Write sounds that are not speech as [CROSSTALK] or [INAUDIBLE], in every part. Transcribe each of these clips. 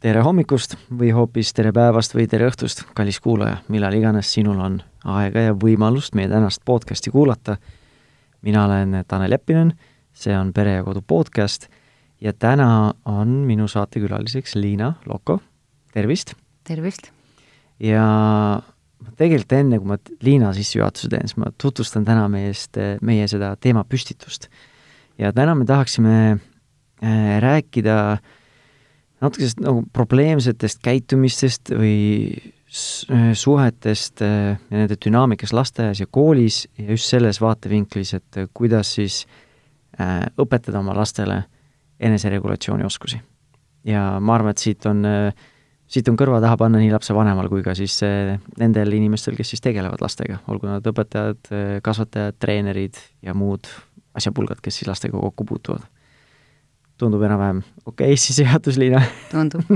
tere hommikust või hoopis tere päevast või tere õhtust, kallis kuulaja, millal iganes sinul on aega ja võimalust meie tänast podcasti kuulata. mina olen Tanel Jeppinen, see on Pere ja Kodu podcast ja täna on minu saatekülaliseks Liina Loko, tervist! tervist! ja tegelikult enne, kui ma Liina sissejuhatuse teen, siis ma tutvustan täna meest, meie seda teemapüstitust. ja täna me tahaksime äh, rääkida äh, natukesest nagu probleemsetest käitumistest või suhetest ja nende dünaamikast lasteaias ja koolis ja just selles vaatevinklis, et kuidas siis õpetada oma lastele eneseregulatsiooni oskusi. ja ma arvan, et siit on, siit on kõrva taha panna nii lapsevanemal kui ka siis nendel inimestel, kes siis tegelevad lastega, olgu nad õpetajad, kasvatajad, treenerid ja muud asjapulgad, kes siis lastega kokku puutuvad tundub enam-vähem okei [LAUGHS] okay, sissejuhatus, Liina? tundub [LAUGHS]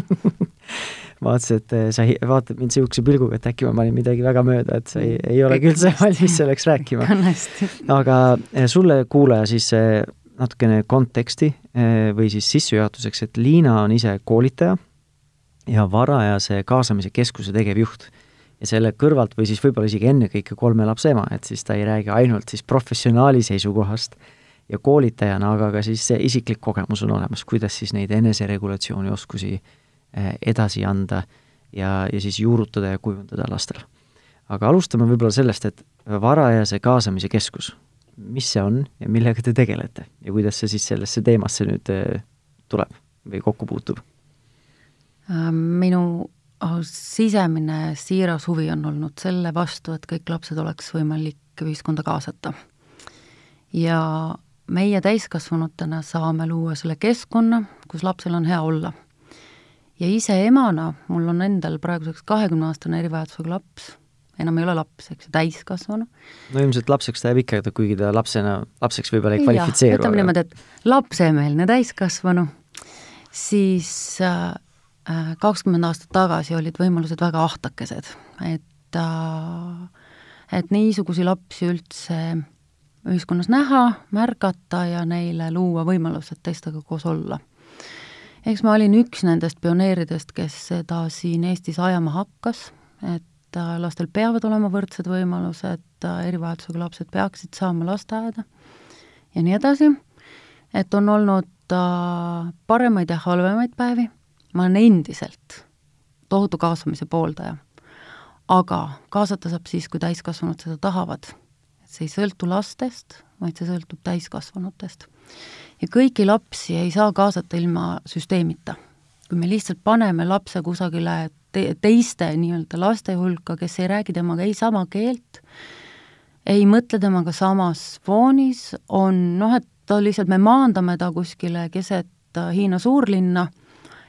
vaatasin, et eh, sa vaatad mind niisuguse pilguga, et äkki ma panin midagi väga mööda, et sa ei, ei ole Kõik üldse valmis selleks rääkima. [LAUGHS] aga eh, sulle, kuulaja, siis eh, natukene konteksti või siis sissejuhatuseks, et Liina on ise koolitaja ja varajase kaasamise keskuse tegevjuht. ja selle kõrvalt või siis võib-olla isegi ennekõike kolme lapse ema, et siis ta ei räägi ainult siis professionaali seisukohast ja koolitajana, aga ka siis see isiklik kogemus on olemas, kuidas siis neid eneseregulatsiooni oskusi eh, edasi anda ja, ja siis juurutada ja kujundada lastele. aga alustame võib-olla sellest, et varajase kaasamise keskus, mis see on ja millega te tegelete ja kuidas see siis sellesse teemasse nüüd eh, tuleb või kokku puutub? Äh, minu sisemine siiras huvi on olnud selle vastu, et kõik lapsed oleks võimalik ühiskonda kaasata. ja meie täiskasvanutena saame luua selle keskkonna, kus lapsel on hea olla. ja ise emana, mul on endal praeguseks kahekümneaastane erivajadusega laps, enam ei ole laps, eks ju, täiskasvanu. no ilmselt lapseks ta jääb ikka, kuigi ta lapsena, lapseks võib-olla ei kvalifitseeru. ütleme niimoodi, et lapsemeelne täiskasvanu, siis äh, äh, kakskümmend aastat tagasi olid võimalused väga ahtakesed, et äh, et niisuguseid lapsi üldse ühiskonnas näha, märgata ja neile luua võimalused teistega koos olla. eks ma olin üks nendest pioneeridest, kes seda siin Eestis ajama hakkas, et äh, lastel peavad olema võrdsed võimalused, äh, erivajadusega lapsed peaksid saama lasteaeda ja nii edasi, et on olnud äh, paremaid ja halvemaid päevi, ma olen endiselt tohutu kaasamise pooldaja. aga kaasata saab siis, kui täiskasvanud seda tahavad see ei sõltu lastest, vaid see sõltub täiskasvanutest. ja kõiki lapsi ei saa kaasata ilma süsteemita. kui me lihtsalt paneme lapse kusagile te teiste nii-öelda laste hulka, kes ei räägi temaga ei sama keelt, ei mõtle temaga samas foonis, on noh, et ta lihtsalt, me maandame ta kuskile keset äh, Hiina suurlinna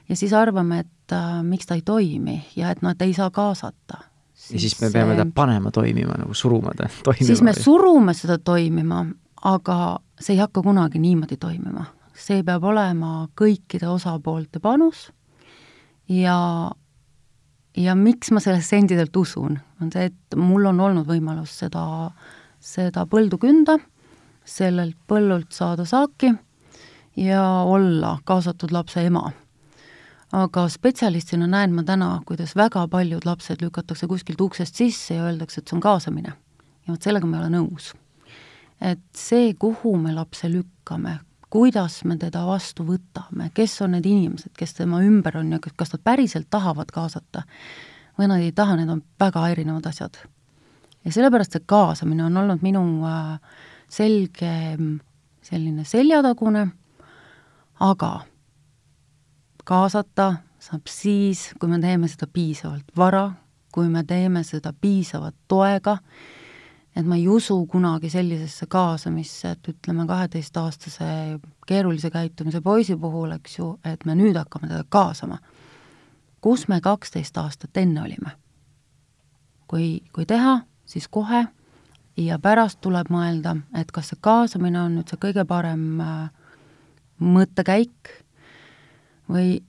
ja siis arvame, et äh, miks ta ei toimi ja et nad ei saa kaasata ja siis me peame ta panema toimima, nagu suruma ta [LAUGHS] toimima? siis me surume seda toimima, aga see ei hakka kunagi niimoodi toimima. see peab olema kõikide osapoolte panus ja, ja miks ma sellesse endiselt usun, on see, et mul on olnud võimalus seda, seda põldu künda, sellelt põllult saada saaki ja olla kaasatud lapse ema aga spetsialistina näen ma täna, kuidas väga paljud lapsed lükatakse kuskilt uksest sisse ja öeldakse, et see on kaasamine. ja vot sellega ma ei ole nõus. et see, kuhu me lapse lükkame, kuidas me teda vastu võtame, kes on need inimesed, kes tema ümber on ja kas nad päriselt tahavad kaasata või nad ei taha, need on väga erinevad asjad. ja sellepärast see kaasamine on olnud minu äh, selge selline seljatagune, aga kaasata saab siis, kui me teeme seda piisavalt vara, kui me teeme seda piisavalt toega, et ma ei usu kunagi sellisesse kaasamisse, et ütleme, kaheteistaastase keerulise käitumise poisi puhul, eks ju, et me nüüd hakkame teda kaasama. kus me kaksteist aastat enne olime? kui, kui teha, siis kohe ja pärast tuleb mõelda, et kas see kaasamine on nüüd see kõige parem äh, mõttekäik või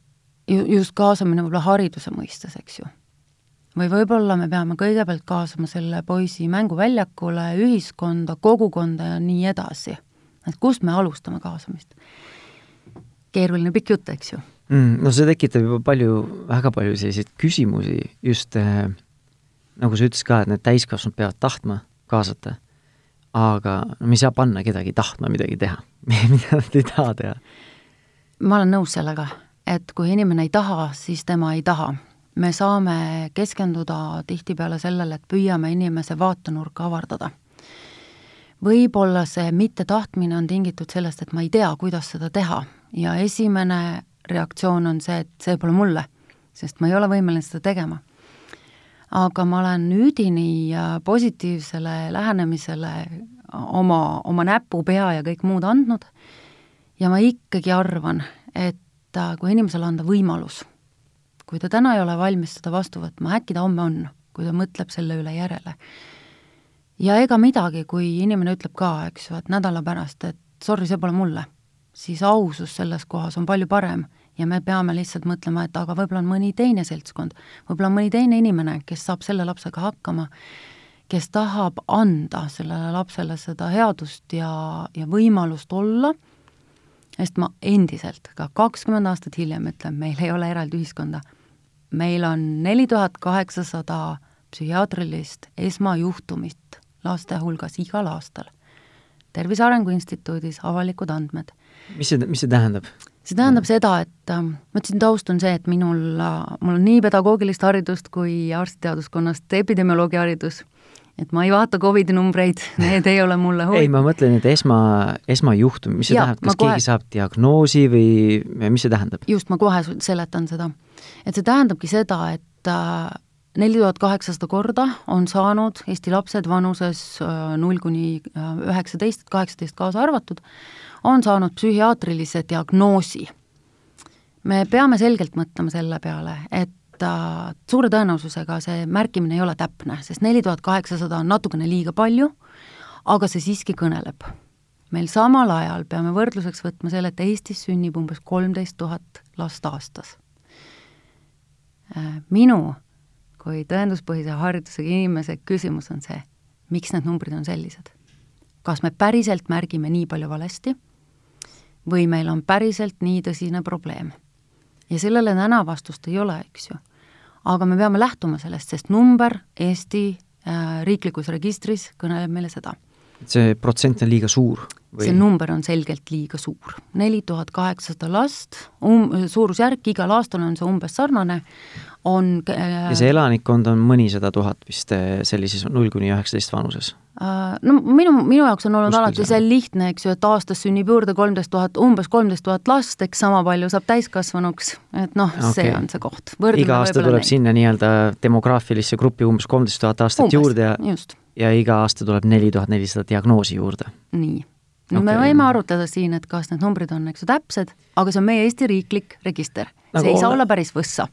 ju-, just kaasamine võib-olla hariduse mõistes, eks ju. või võib-olla me peame kõigepealt kaasama selle poisi mänguväljakule, ühiskonda, kogukonda ja nii edasi. et kust me alustame kaasamist? keeruline pikk jutt, eks ju. mm,. no see tekitab juba palju, väga palju selliseid küsimusi just äh, nagu sa ütlesid ka, et need täiskasvanud peavad tahtma kaasata, aga no me ei saa panna kedagi tahtma midagi teha [LAUGHS] mida nad ei taha teha. ma olen nõus sellega, et kui inimene ei taha, siis tema ei taha. me saame keskenduda tihtipeale sellele, et püüame inimese vaatenurka avardada võib-olla see mittetahtmine on tingitud sellest, et ma ei tea, kuidas seda teha ja esimene reaktsioon on see, et see pole mulle, sest ma ei ole võimeline seda tegema. aga ma olen üdini positiivsele lähenemisele oma, oma näpu, pea ja kõik muud andnud ja ma ikkagi arvan, et äh, kui inimesele anda võimalus, kui ta täna ei ole valmis seda vastu võtma, äkki ta homme on, kui ta mõtleb selle üle järele. ja ega midagi, kui inimene ütleb ka, eks ju, et nädala pärast, et sorry, see pole mulle siis ausus selles kohas on palju parem ja me peame lihtsalt mõtlema, et aga võib-olla on mõni teine seltskond, võib-olla on mõni teine inimene, kes saab selle lapsega hakkama, kes tahab anda sellele lapsele seda headust ja, ja võimalust olla, sest ma endiselt, ka kakskümmend aastat hiljem ütlen, meil ei ole eraldi ühiskonda. meil on neli tuhat kaheksasada psühhiaatrilist esmajuhtumit laste hulgas igal aastal. tervise Arengu Instituudis avalikud andmed mis see, mis see tähendab? see tähendab seda, et äh, ma ütlesin, taust on see, et minul, äh, mul on nii pedagoogilist haridust kui arstiteaduskonnast epidemioloogi haridus, et ma ei vaata Covidi numbreid, need ei ole mulle huvitavad. [LAUGHS] ei, ma mõtlen, et esma, esmajuhtum, mis see ja, tähendab, kas kohe... keegi saab diagnoosi või mis see tähendab? just, ma kohe seletan seda. et see tähendabki seda, et äh, neli tuhat kaheksasada korda on saanud Eesti lapsed vanuses null kuni üheksateist, kaheksateist kaasa arvatud, on saanud psühhiaatrilise diagnoosi. me peame selgelt mõtlema selle peale, et äh, suure tõenäosusega see märkimine ei ole täpne, sest neli tuhat kaheksasada on natukene liiga palju, aga see siiski kõneleb. meil samal ajal peame võrdluseks võtma selle, et Eestis sünnib umbes kolmteist tuhat last aastas äh,. minu kui tõenduspõhise haridusega inimese küsimus on see, miks need numbrid on sellised. kas me päriselt märgime nii palju valesti või meil on päriselt nii tõsine probleem. ja sellele täna vastust ei ole, eks ju. Aga me peame lähtuma sellest, sest number Eesti äh, riiklikus registris kõneleb meile seda. see protsent on liiga suur? Või? see number on selgelt liiga suur. neli tuhat kaheksasada last, um-, suurusjärk, igal aastal on see umbes sarnane, on äh, ja see elanikkond on mõnisada tuhat vist äh, sellises null kuni üheksateist vanuses? Äh, no minu, minu jaoks on olnud Kuskil alati see lihtne, eks ju, et aastas sünnib juurde kolmteist tuhat, umbes kolmteist tuhat last, eks sama palju saab täiskasvanuks, et noh okay., see on see koht. iga aasta tuleb neid. sinna nii-öelda demograafilisse gruppi umbes kolmteist tuhat aastat umbes, juurde ja just. ja iga aasta tuleb neli tuhat nelisada diagnoosi juurde. nii no okay. me võime arutleda siin, et kas need numbrid on, eks ju, täpsed, aga see on meie Eesti riiklik register nagu. see ei ole... saa olla päris võssa.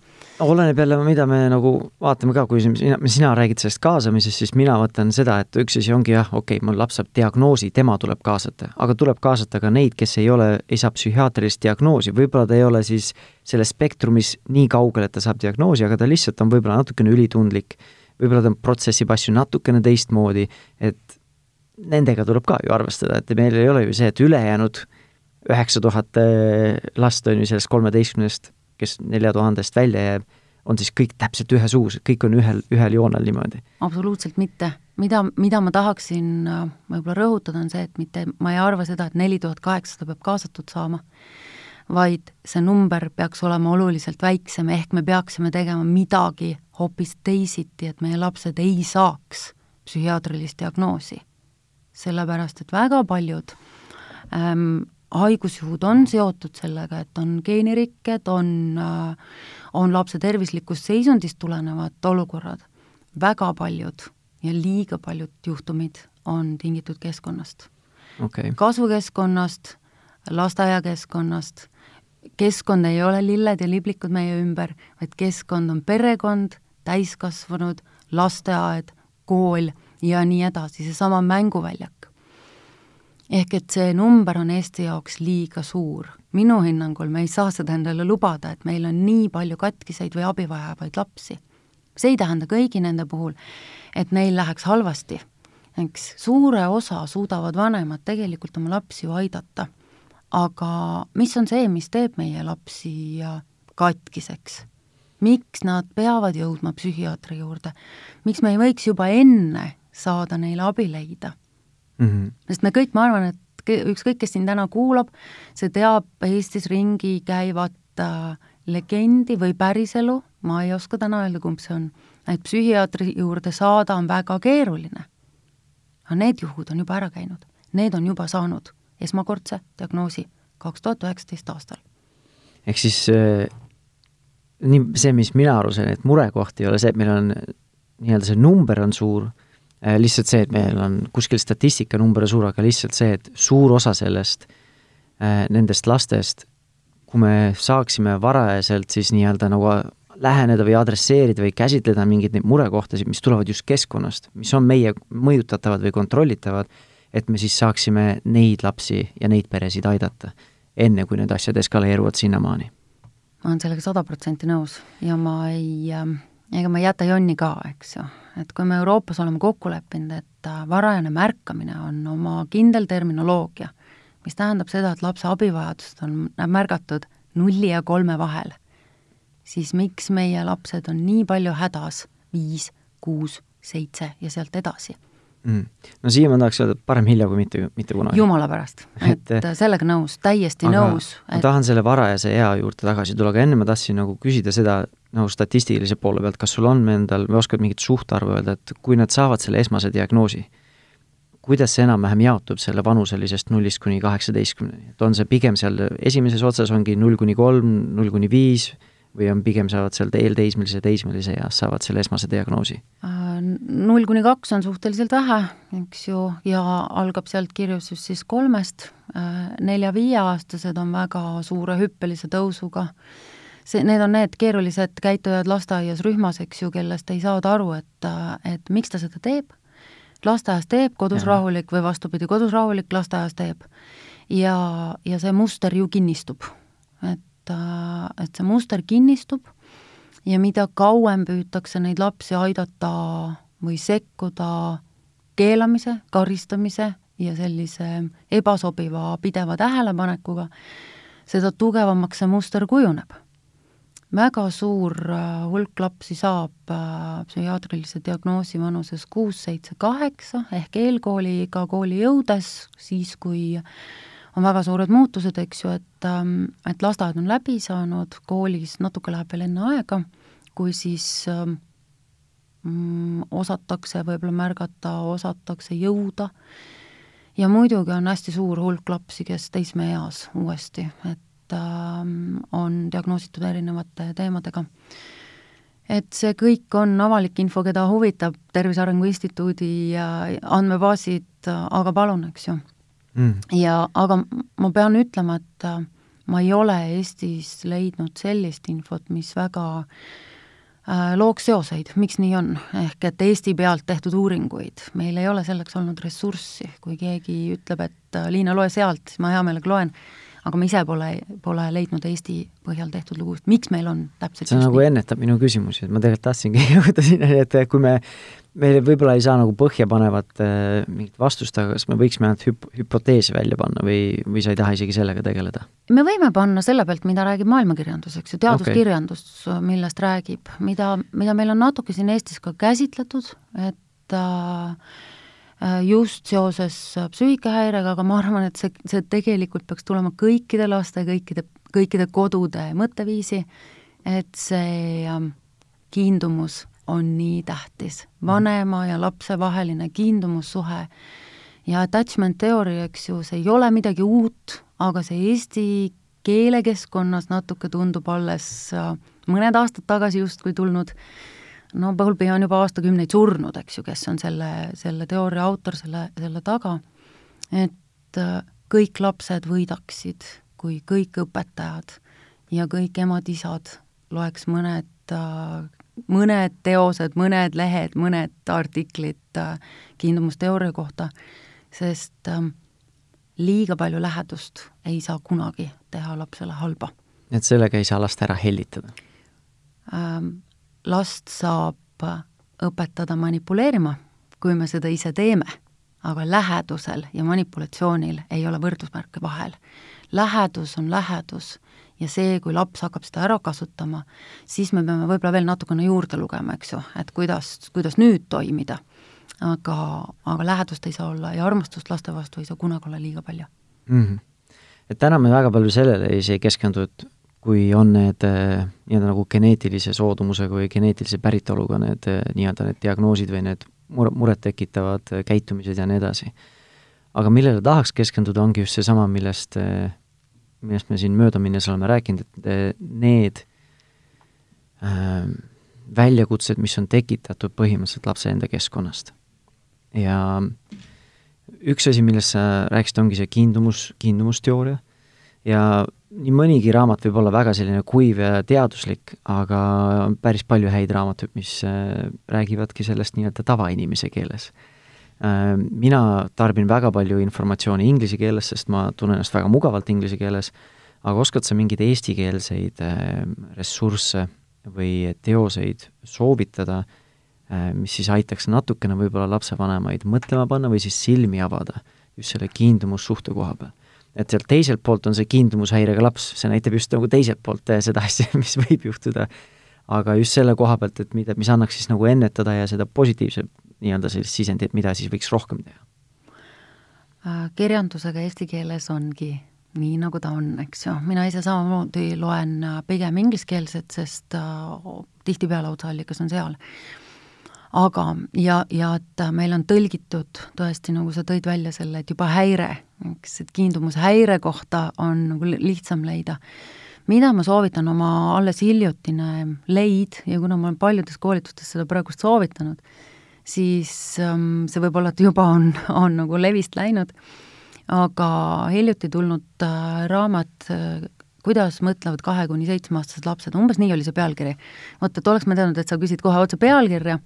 oleneb jälle, mida me nagu vaatame ka, kui sina, sina räägid sellest kaasamisest, siis mina mõtlen seda, et üks asi ongi jah, okei okay,, mul laps saab diagnoosi, tema tuleb kaasata, aga tuleb kaasata ka neid, kes ei ole, ei saa psühhiaatrilist diagnoosi, võib-olla ta ei ole siis selles spektrumis nii kaugel, et ta saab diagnoosi, aga ta lihtsalt on võib-olla natukene ülitundlik, võib-olla ta protsessib asju natukene teistmoodi, et nendega tuleb ka ju arvestada, et meil ei ole ju see, et ülejäänud üheksa tuhat eh, last on ju sellest kolmeteistkümnest, kes nelja tuhandest välja jääb, on siis kõik täpselt ühesugused, kõik on ühel, ühel joonel niimoodi? absoluutselt mitte. mida, mida ma tahaksin äh, võib-olla rõhutada, on see, et mitte, ma ei arva seda, et neli tuhat kaheksasada peab kaasatud saama, vaid see number peaks olema oluliselt väiksem, ehk me peaksime tegema midagi hoopis teisiti, et meie lapsed ei saaks psühhiaatrilist diagnoosi sellepärast et väga paljud ähm, haigusjuhud on seotud sellega, et on geenirikked, on äh,, on lapse tervislikust seisundist tulenevad olukorrad, väga paljud ja liiga paljud juhtumid on tingitud keskkonnast. Okay.. kasvukeskkonnast, lasteaiakeskkonnast, keskkond ei ole lilled ja liblikud meie ümber, vaid keskkond on perekond, täiskasvanud, lasteaed, kool ja nii edasi, seesama mänguväljak. ehk et see number on Eesti jaoks liiga suur. minu hinnangul me ei saa seda endale lubada, et meil on nii palju katkiseid või abi vajavaid lapsi. see ei tähenda kõigi nende puhul, et neil läheks halvasti. eks suure osa suudavad vanemad tegelikult oma lapsi ju aidata. aga mis on see, mis teeb meie lapsi katkiseks? miks nad peavad jõudma psühhiaatri juurde? miks me ei võiks juba enne saada neile abi leida mm? -hmm. sest me kõik, ma arvan, et ükskõik, kes siin täna kuulab, see teab Eestis ringi käivat äh, legendi või päriselu, ma ei oska täna öelda, kumb see on, et psühhiaatri juurde saada on väga keeruline. aga need juhud on juba ära käinud, need on juba saanud esmakordse diagnoosi kaks tuhat üheksateist aastal. ehk siis äh, nii see, mis mina aru sain, et murekoht ei ole see, et meil on nii-öelda see number on suur lihtsalt see, et meil on kuskil statistikanumber suur, aga lihtsalt see, et suur osa sellest äh,, nendest lastest kui me saaksime varajaselt siis nii-öelda nagu läheneda või adresseerida või käsitleda mingeid neid murekohtasid, mis tulevad just keskkonnast, mis on meie mõjutatavad või kontrollitavad, et me siis saaksime neid lapsi ja neid peresid aidata, enne kui need asjad eskaleeruvad sinnamaani. ma olen sellega sada protsenti nõus ja ma ei äh, ega ma ei jäta jonni ka, eks ju. Et kui me Euroopas oleme kokku leppinud, et äh, varajane märkamine on oma kindel terminoloogia mis tähendab seda, et lapse abivajadust on märgatud nulli ja kolme vahel, siis miks meie lapsed on nii palju hädas viis, kuus, seitse ja sealt edasi mm.? no siia ma tahaks öelda, et parem hilja kui mitte, mitte kunagi. jumala pärast, [LAUGHS] et sellega nõus, täiesti aga nõus et.... ma tahan selle varajase ea juurde tagasi tulla, aga enne ma tahtsin nagu küsida seda nagu statistilise poole pealt, kas sul on endal või oskad mingit suhtarvu öelda, et kui nad saavad selle esmase diagnoosi, kuidas see enam-vähem jaotub selle vanuselisest nullist kuni kaheksateistkümneni, et on see pigem seal esimeses otsas ongi null kuni kolm, null kuni viis või on pigem saavad seal eelteismelise, teismelise eas saavad selle esmase diagnoosi? Äh, null kuni kaks on suhteliselt vähe, eks ju, ja algab sealt kirjustus siis kolmest, nelja-viieaastased on väga suure hüppelise tõusuga, see, need on need keerulised käitujad lasteaias rühmas, eks ju, kellest ei saada aru, et, et miks ta seda teeb lasteaias teeb, kodus ja. rahulik või vastupidi, kodus rahulik, lasteaias teeb. ja, ja see muster ju kinnistub. et, et see muster kinnistub ja mida kauem püütakse neid lapsi aidata või sekkuda keelamise, karistamise ja sellise ebasobiva pideva tähelepanekuga, seda tugevamaks see muster kujuneb. Väga suur äh, hulk lapsi saab äh, psühhiaatrilise diagnoosi vanuses kuus, seitse, kaheksa ehk eelkooliga kooli jõudes, siis kui on väga suured muutused, eks ju, et, ähm, et lasteaed on läbi saanud, koolis natuke läheb veel enne aega, kui siis ähm, mm, osatakse võib-olla märgata, osatakse jõuda, ja muidugi on hästi suur hulk lapsi, kes teismeeas uuesti, et Ähm, on diagnoositud erinevate teemadega. et see kõik on avalik info, keda huvitab Tervise Arengu Instituudi andmebaasid, aga palun, eks ju mm.. ja aga ma pean ütlema, et äh, ma ei ole Eestis leidnud sellist infot, mis väga äh, looks seoseid, miks nii on, ehk et Eesti pealt tehtud uuringuid, meil ei ole selleks olnud ressurssi, kui keegi ütleb, et äh, Liina, loe sealt, siis ma hea meelega loen aga ma ise pole, pole leidnud Eesti põhjal tehtud lugusid, miks meil on täpselt see nagu nii. ennetab minu küsimusi, et ma tegelikult tahtsingi [LAUGHS] jõuda sinnani, et kui me, me võib-olla ei saa nagu põhjapanevat äh, mingit vastust, aga kas me võiksime ainult hüp-, hüpoteese välja panna või, või sa ei taha isegi sellega tegeleda? me võime panna selle pealt, mida räägib maailmakirjandus, eks ju, teaduskirjandus okay., millest räägib, mida, mida meil on natuke siin Eestis ka käsitletud, et Äh, just seoses äh, psüühikahäirega, aga ma arvan, et see, see tegelikult peaks tulema kõikide laste, kõikide, kõikide kodude mõtteviisi, et see ähm, kiindumus on nii tähtis, vanema ja lapse vaheline kiindumussuhe ja attachment theory, eks ju, see ei ole midagi uut, aga see eesti keelekeskkonnas natuke tundub alles äh, mõned aastad tagasi justkui tulnud no Bowlby on juba aastakümneid surnud, eks ju, kes on selle, selle teooria autor selle, selle taga, et äh, kõik lapsed võidaksid, kui kõik õpetajad ja kõik emad-isad loeks mõned, äh, mõned teosed, mõned lehed, mõned artiklid äh, kiindumusteooria kohta, sest liiga palju lähedust ei saa kunagi teha lapsele halba. et sellega ei saa last ära hellitada ähm,? Last saab õpetada manipuleerima, kui me seda ise teeme. aga lähedusel ja manipulatsioonil ei ole võrdusmärke vahel. lähedus on lähedus ja see, kui laps hakkab seda ära kasutama, siis me peame võib-olla veel natukene juurde lugema, eks ju, et kuidas, kuidas nüüd toimida. aga, aga lähedust ei saa olla ja armastust laste vastu ei saa kunagi olla liiga palju mm. -hmm. et täna me väga palju sellele ei keskendu, et kui on need äh, nii-öelda nagu geneetilise soodumusega või geneetilise päritoluga need äh, nii-öelda need diagnoosid või need mure, muret tekitavad äh, käitumised ja nii edasi. aga millele tahaks keskenduda, ongi just seesama, millest millest me siin möödaminnes oleme rääkinud, et need äh, väljakutsed, mis on tekitatud põhimõtteliselt lapse enda keskkonnast. ja üks asi, millest sa rääkisid, ongi see kiindumus, kiindumusteooria ja nii mõnigi raamat võib olla väga selline kuiv ja teaduslik, aga on päris palju häid raamatuid, mis äh, räägivadki sellest nii-öelda tavainimese keeles Äh, mina tarbin väga palju informatsiooni inglise keeles, sest ma tunnen ennast väga mugavalt inglise keeles, aga oskad sa mingeid eestikeelseid äh, ressursse või teoseid soovitada, mis siis aitaks natukene võib-olla lapsevanemaid mõtlema panna või siis silmi avada just selle kiindumussuhte koha peal? Et sealt teiselt poolt on see kiindumushäirega laps, see näitab just nagu teiselt poolt seda [LAUGHS] asja, mis võib juhtuda, aga just selle koha pealt, et mida, mis annaks siis nagu ennetada ja seda positiivse nii-öelda sellist sisendit, mida siis võiks rohkem teha? Äh, kirjandusega eesti keeles ongi nii, nagu ta on, eks ju, mina ise samamoodi loen äh, pigem ingliskeelset, sest äh, tihtipeale otseallikas on seal. Aga, ja, ja et meil on tõlgitud tõesti, nagu sa tõid välja selle, et juba häire, eks, et kiindumushäire kohta on nagu lihtsam leida. Mida ma soovitan, oma alles hiljutine leid ja kuna ma olen paljudes koolitustes seda praegust soovitanud, siis ähm, see võib olla, et juba on, on nagu levist läinud, aga hiljuti tulnud äh, raamat äh, kuidas mõtlevad kahe kuni seitsmeaastased lapsed, umbes nii oli see pealkiri. vot, et oleks ma teadnud, et sa küsid kohe otse pealkirja,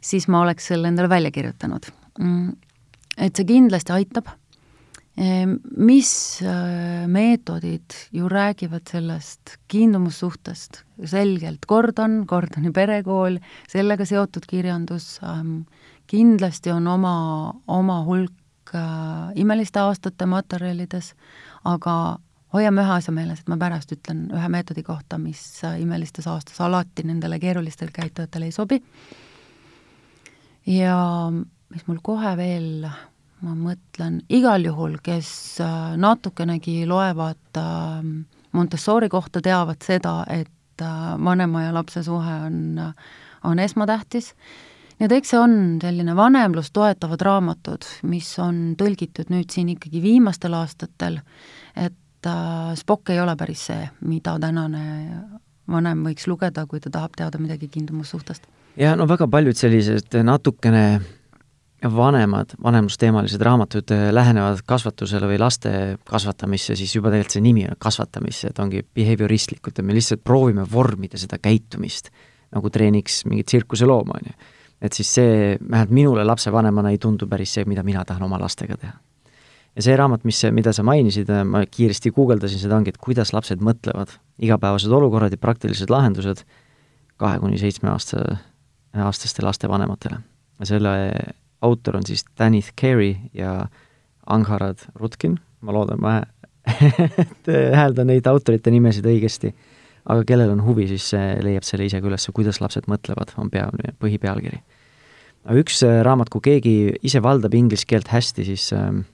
siis ma oleks selle endale välja kirjutanud. Mm, et see kindlasti aitab Ehm, mis äh, meetodid ju räägivad sellest kiindumussuhtest selgelt, Gordon, Gordoni perekool, sellega seotud kirjandus, ähm, kindlasti on oma, oma hulk äh, imeliste aastate materjalides, aga hoiame ühe asja meeles, et ma pärast ütlen ühe meetodi kohta, mis imelistes aastas alati nendele keerulistele käitujatele ei sobi. ja mis mul kohe veel ma mõtlen, igal juhul, kes äh, natukenegi loevad äh, Montessori kohta, teavad seda, et äh, vanema ja lapse suhe on, on esmatähtis. nii et eks see on selline vanemlust toetavad raamatud, mis on tõlgitud nüüd siin ikkagi viimastel aastatel, et Spock ei ole päris see, mida tänane vanem võiks lugeda, kui ta tahab teada midagi kiindumussuhtest. ja no väga paljud sellised natukene vanemad, vanemlusteemalised raamatud äh, lähenevad kasvatusele või laste kasvatamisse, siis juba tegelikult see nimi on kasvatamisse, et ongi behavioristlikult, et me lihtsalt proovime vormida seda käitumist, nagu treeniks mingit tsirkuselooma, on ju. et siis see, vähemalt minule lapsevanemana ei tundu päris see, mida mina tahan oma lastega teha. Ja see raamat, mis, mida sa mainisid, äh, ma kiiresti guugeldasin seda, ongi, et kuidas lapsed mõtlevad, igapäevased olukorrad ja praktilised lahendused kahe kuni seitsme aasta, aastaste laste vanematele. selle autor on siis Danith Carey ja Angharad Rutkin, ma loodan, ma [LAUGHS] hääldan neid autorite nimesid õigesti, aga kellel on huvi, siis leiab selle ise ka üles, kuidas lapsed mõtlevad, on pea, põhipealkiri. üks äh, raamat, kui keegi ise valdab inglise keelt hästi, siis ähm,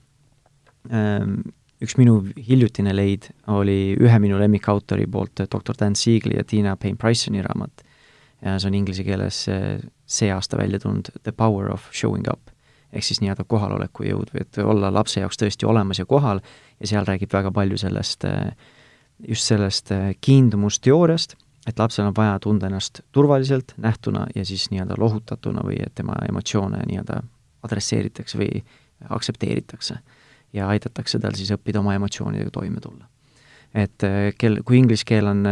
üks minu hiljutine leid oli ühe minu lemmikautori poolt doktor Dan Siegli ja Tiina Payne Priceni raamat see on inglise keeles see aasta välja tulnud The Power of Showing Up. ehk siis nii-öelda kohaloleku jõud või et olla lapse jaoks tõesti olemas ja kohal ja seal räägib väga palju sellest, just sellest kiindumusteooriast, et lapsel on vaja tunda ennast turvaliselt, nähtuna ja siis nii-öelda lohutatuna või et tema emotsioone nii-öelda adresseeritakse või aktsepteeritakse. Ja aidatakse tal siis õppida oma emotsioonidega toime tulla. et kel, kui inglise keel on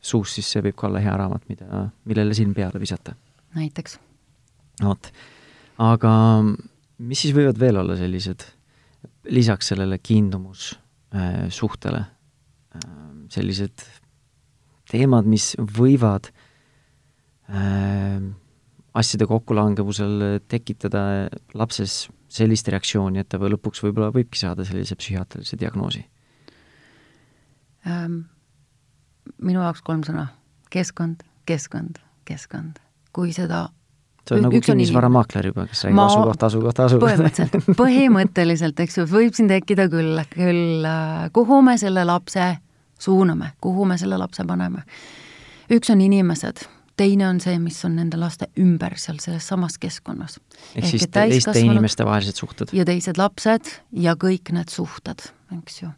suus, siis see võib ka olla hea raamat, mida, millele silm peale visata. näiteks. vot, aga mis siis võivad veel olla sellised, lisaks sellele kiindumussuhtele äh, äh, sellised teemad, mis võivad äh, asjade kokkulangevusel tekitada lapses sellist reaktsiooni, et ta või lõpuks võib-olla võibki saada sellise psühhiaatrilise diagnoosi ähm,? Minu jaoks kolm sõna, keskkond, keskkond, keskkond. kui seda see on nagu kinnisvaramaakler juba, kes räägib ma... asukoht, asukoht, asukoht. põhimõtteliselt, [LAUGHS] põhimõtteliselt, eks ju, võib siin tekkida küll, küll äh, kuhu me selle lapse suuname, kuhu me selle lapse paneme. üks on inimesed, teine on see, mis on nende laste ümber seal selles samas keskkonnas. ehk siis teiste inimeste vahelised suhted. ja teised lapsed ja kõik need suhted, eks ju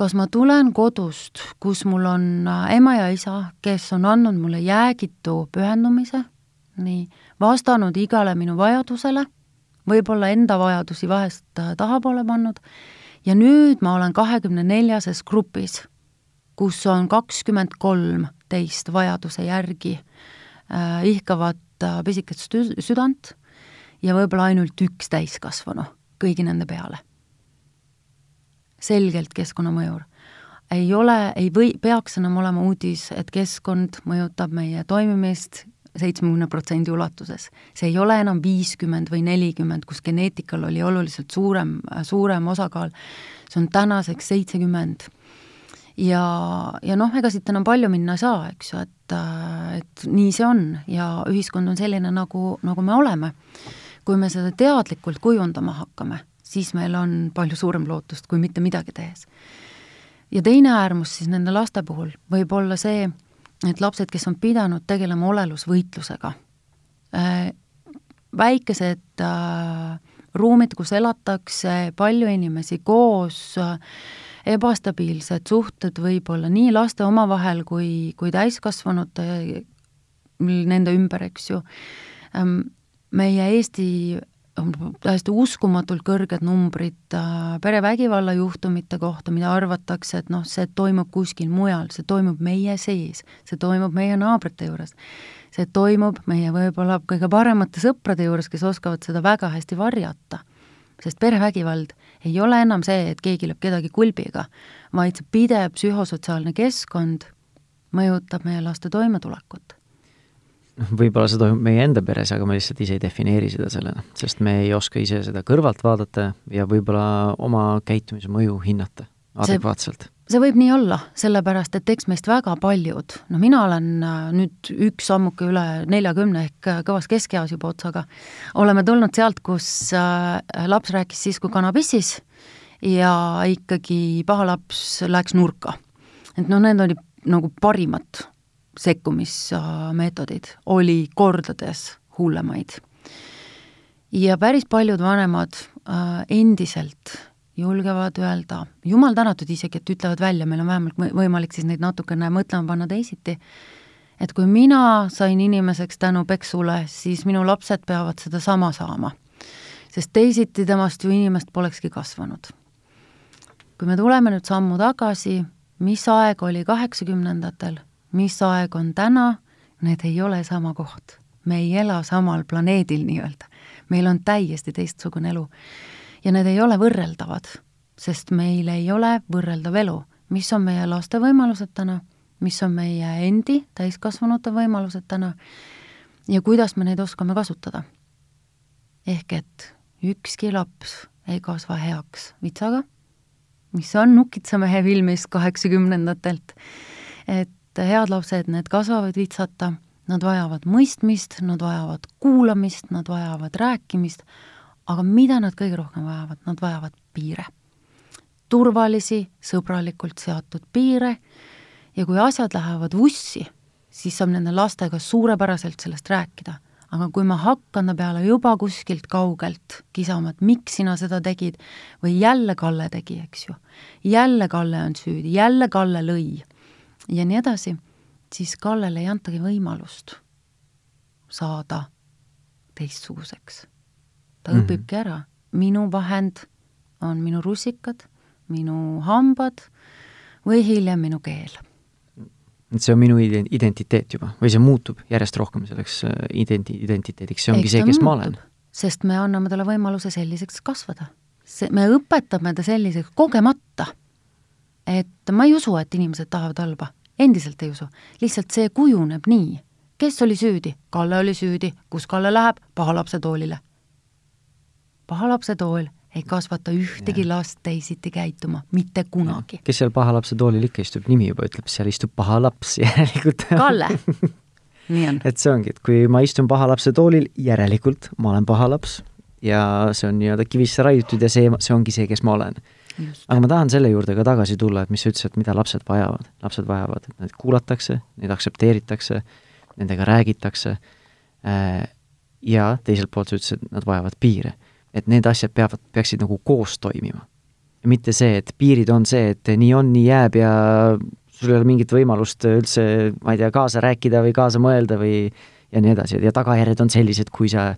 kas ma tulen kodust, kus mul on äh, ema ja isa, kes on andnud mulle jäägitu pühendumise, nii, vastanud igale minu vajadusele, võib-olla enda vajadusi vahest äh, tahapoole pannud, ja nüüd ma olen kahekümne neljases grupis, kus on kakskümmend kolm teist vajaduse järgi ihkavat äh, pisikest südant ja võib-olla ainult üks täiskasvanu kõigi nende peale. selgelt keskkonnamõjur ei ole, ei või, peaks enam olema uudis, et keskkond mõjutab meie toimimist seitsmekümne protsendi ulatuses. see ei ole enam viiskümmend või nelikümmend, kus geneetikal oli oluliselt suurem, suurem osakaal, see on tänaseks seitsekümmend. Ja, ja noh, ega siit enam palju minna ei saa, eks ju, et, et nii see on ja ühiskond on selline, nagu, nagu me oleme. kui me seda teadlikult kujundama hakkame, siis meil on palju suurem lootust, kui mitte midagi tehes. ja teine äärmus siis nende laste puhul võib olla see, et lapsed, kes on pidanud tegelema olelusvõitlusega äh,, väikesed äh, ruumid, kus elatakse, palju inimesi koos äh,, ebastabiilsed suhted võib-olla nii laste omavahel kui, kui täiskasvanute nende ümber, eks ju ähm,. meie Eesti täiesti uskumatult kõrged numbrid äh, perevägivalla juhtumite kohta, mida arvatakse, et noh, see toimub kuskil mujal, see toimub meie sees, see toimub meie naabrite juures. see toimub meie võib-olla kõige paremate sõprade juures, kes oskavad seda väga hästi varjata. sest perevägivald ei ole enam see, et keegi lööb kedagi kulbiga, vaid see pidev psühhosotsiaalne keskkond mõjutab meie laste toimetulekut võib-olla see toimub meie enda peres, aga me lihtsalt ise ei defineeri seda sellena, sest me ei oska ise seda kõrvalt vaadata ja võib-olla oma käitumise mõju hinnata adekvaatselt. See võib nii olla, sellepärast et eks meist väga paljud, no mina olen äh, nüüd üks sammuke üle neljakümne ehk äh, kõvas keskeas juba otsaga, oleme tulnud sealt, kus äh, laps rääkis siis, kui kana pissis ja ikkagi paha laps läks nurka. et noh, need olid nagu parimad sekkumismeetodid oli kordades hullemaid. ja päris paljud vanemad endiselt julgevad öelda, jumal tänatud isegi, et ütlevad välja, meil on vähemalt võimalik siis neid natukene mõtlema panna teisiti, et kui mina sain inimeseks tänu peksule, siis minu lapsed peavad sedasama saama. sest teisiti temast ju inimest polekski kasvanud. kui me tuleme nüüd sammu tagasi, mis aeg oli kaheksakümnendatel mis aeg on täna, need ei ole sama koht. me ei ela samal planeedil nii-öelda. meil on täiesti teistsugune elu. Ja need ei ole võrreldavad, sest meil ei ole võrreldav elu. mis on meie laste võimalused täna, mis on meie endi, täiskasvanute võimalused täna? Ja kuidas me neid oskame kasutada. ehk et ükski laps ei kasva heaks. Vitsaga, mis on Nukitsamehe filmist kaheksakümnendatelt, et head lapsed, need kasvavad vitsata, nad vajavad mõistmist, nad vajavad kuulamist, nad vajavad rääkimist, aga mida nad kõige rohkem vajavad, nad vajavad piire. turvalisi, sõbralikult seatud piire ja kui asjad lähevad vussi, siis saab nende lastega suurepäraselt sellest rääkida. aga kui ma hakkan ta peale juba kuskilt kaugelt kisama, et miks sina seda tegid või jälle Kalle tegi, eks ju, jälle Kalle on süüdi, jälle Kalle lõi ja nii edasi, siis Kallele ei antagi võimalust saada teistsuguseks. Ta mm -hmm. õpibki ära, minu vahend on minu russikad, minu hambad või hiljem minu keel. et see on minu identiteet juba või see muutub järjest rohkem selleks äh, identi-, identiteediks, see ongi Eks see, kes muutub, ma olen? sest me anname talle võimaluse selliseks kasvada. see, me õpetame ta selliseks kogemata. et ma ei usu, et inimesed tahavad halba endiselt ei usu, lihtsalt see kujuneb nii, kes oli süüdi? Kalle oli süüdi, kus Kalle läheb? paha lapse toolile. Paha lapse tool ei kasvata ühtegi ja. last teisiti käituma, mitte kunagi. kes seal paha lapse toolil ikka istub, nimi juba ütleb, seal istub paha laps, [LAUGHS] järelikult Kalle [LAUGHS] nii on. et see ongi, et kui ma istun paha lapse toolil, järelikult ma olen paha laps ja see on nii-öelda kivisse raiutud ja see, see ongi see, kes ma olen. aga ma tahan selle juurde ka tagasi tulla, et mis sa ütlesid, mida lapsed vajavad. lapsed vajavad, et neid kuulatakse, neid aktsepteeritakse, nendega räägitakse äh, ja teiselt poolt sa ütlesid, et nad vajavad piire. Et need asjad peavad, peaksid nagu koos toimima. mitte see, et piirid on see, et nii on, nii jääb ja sul ei ole mingit võimalust üldse, ma ei tea, kaasa rääkida või kaasa mõelda või ja nii edasi ja tagajärjed on sellised, kui sa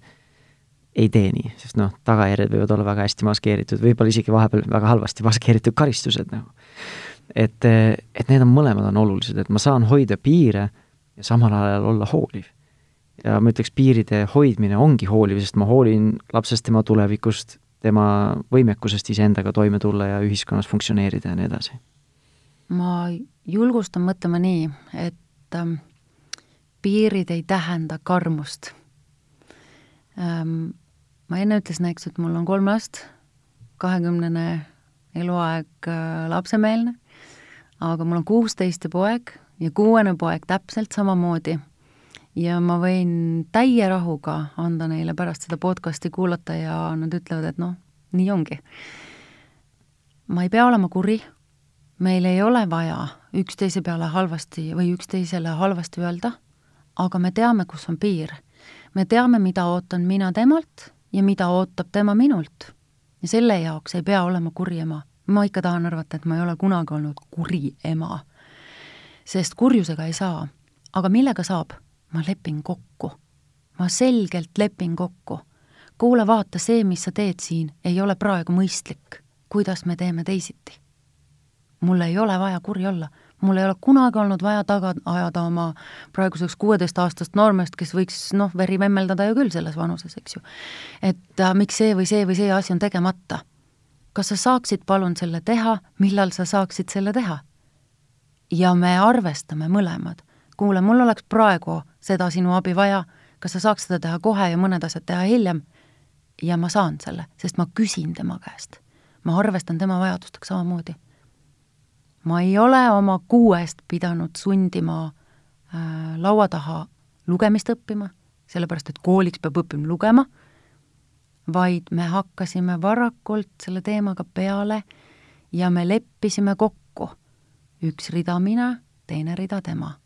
ei tee nii, sest noh, tagajärjed võivad olla väga hästi maskeeritud, võib-olla isegi vahepeal väga halvasti maskeeritud karistused nagu. et, et need on mõlemad on olulised, et ma saan hoida piire ja samal ajal olla hooliv. Ja ma ütleks, piiride hoidmine ongi hooliv, sest ma hoolin lapsest, tema tulevikust, tema võimekusest iseendaga toime tulla ja ühiskonnas funktsioneerida ja nii edasi. ma julgustan mõtlema nii, et ähm, piirid ei tähenda karmust ähm, ma enne ütlesin, eks, et mul on kolm last, kahekümnene eluaeg äh, lapsemeelne, aga mul on kuusteist poeg ja kuuene poeg täpselt samamoodi. Ja ma võin täie rahuga anda neile pärast seda podcasti kuulata ja nad ütlevad, et noh, nii ongi. ma ei pea olema kuri, meil ei ole vaja üksteise peale halvasti või üksteisele halvasti öelda, aga me teame, kus on piir. me teame, mida ootan mina temalt ja mida ootab tema minult. ja selle jaoks ei pea olema kuri ema. ma ikka tahan arvata, et ma ei ole kunagi olnud kuri ema. sest kurjusega ei saa. aga millega saab? Ma lepin kokku. ma selgelt lepin kokku. kuule, vaata, see, mis sa teed siin, ei ole praegu mõistlik. kuidas me teeme teisiti? mul ei ole vaja kuri olla mul ei ole kunagi olnud vaja taga ajada oma praeguseks kuueteistaastast noormeest, kes võiks noh, veri vemmeldada ju küll selles vanuses, eks ju. et äh, miks see või see või see asi on tegemata. kas sa saaksid palun selle teha, millal sa saaksid selle teha? ja me arvestame mõlemad. kuule, mul oleks praegu seda sinu abi vaja, kas sa saaks seda teha kohe ja mõned asjad teha hiljem? ja ma saan selle, sest ma küsin tema käest. ma arvestan tema vajadustega samamoodi ma ei ole oma kuuest pidanud sundima äh, laua taha lugemist õppima, sellepärast et kooliks peab õppima lugema, vaid me hakkasime varakult selle teemaga peale ja me leppisime kokku. üks rida mina, teine rida tema.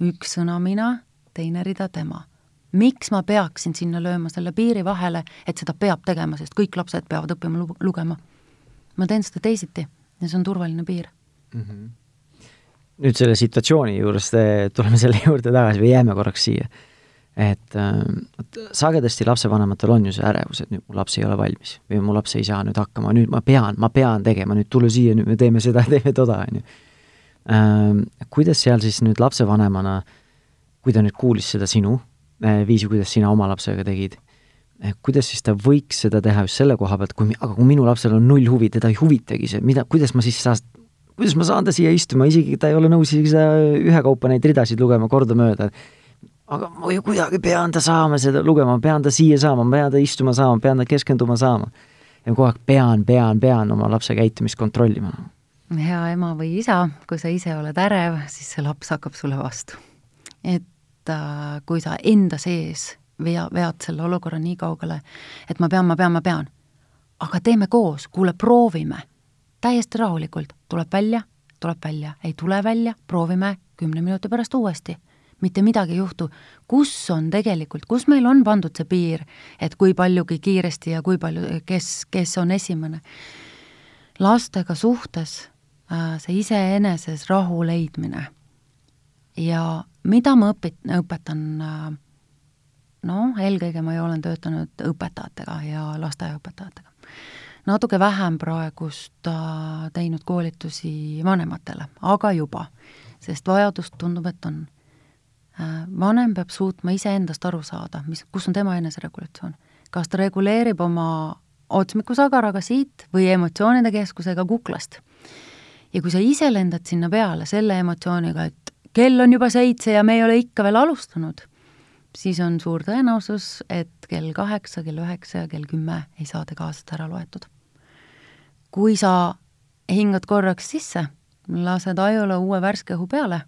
üks sõna mina, teine rida tema. miks ma peaksin sinna lööma selle piiri vahele, et seda peab tegema, sest kõik lapsed peavad õppima lu-, lugema? ma teen seda teisiti ja see on turvaline piir mm. -hmm. nüüd selle situatsiooni juures, tuleme selle juurde tagasi või jääme korraks siia. et äh, sagedasti lapsevanematel on ju see ärevus, et nüüd mu laps ei ole valmis või mu laps ei saa nüüd hakkama, nüüd ma pean, ma pean tegema, nüüd tule siia, nüüd me teeme seda, teeme toda, on ju. Ähm, kuidas seal siis nüüd lapsevanemana, kui ta nüüd kuulis seda sinu äh, viisi, kuidas sina oma lapsega tegid, äh, kuidas siis ta võiks seda teha just selle koha pealt, kui, aga kui minu lapsel on null huvi, teda ei huvitagi see, mida, kuidas ma siis saan kuidas ma saan ta siia istuma, isegi ta ei ole nõus isegi seda ühekaupa neid ridasid lugema kordamööda. aga ma ju kuidagi pean ta saama seda lugema, pean ta siia saama, pean ta istuma saama, pean ta keskenduma saama. ja kogu aeg pean, pean, pean oma lapse käitumist kontrollima. hea ema või isa, kui sa ise oled ärev, siis see laps hakkab sulle vastu. et äh, kui sa enda sees vea, vead selle olukorra nii kaugele, et ma pean, ma pean, ma pean, aga teeme koos, kuule, proovime täiesti rahulikult, tuleb välja, tuleb välja, ei tule välja, proovime kümne minuti pärast uuesti. mitte midagi ei juhtu. kus on tegelikult, kus meil on pandud see piir, et kui paljugi kiiresti ja kui palju, kes, kes on esimene. lastega suhtes äh, see iseeneses rahu leidmine ja mida ma õpit-, õpetan äh, noh, eelkõige ma ju olen töötanud õpetajatega ja lasteaiaõpetajatega natuke vähem praegust äh, teinud koolitusi vanematele, aga juba, sest vajadust tundub, et on. Äh, vanem peab suutma iseendast aru saada, mis, kus on tema eneseregulatsioon. kas ta reguleerib oma otsmikusagaraga siit või emotsioonide keskusega kuklast. ja kui sa ise lendad sinna peale selle emotsiooniga, et kell on juba seitse ja me ei ole ikka veel alustanud, siis on suur tõenäosus, et kell kaheksa, kell üheksa ja kell kümme ei saa te kaasast ära loetud. kui sa hingad korraks sisse, lased ajule uue värske õhu peale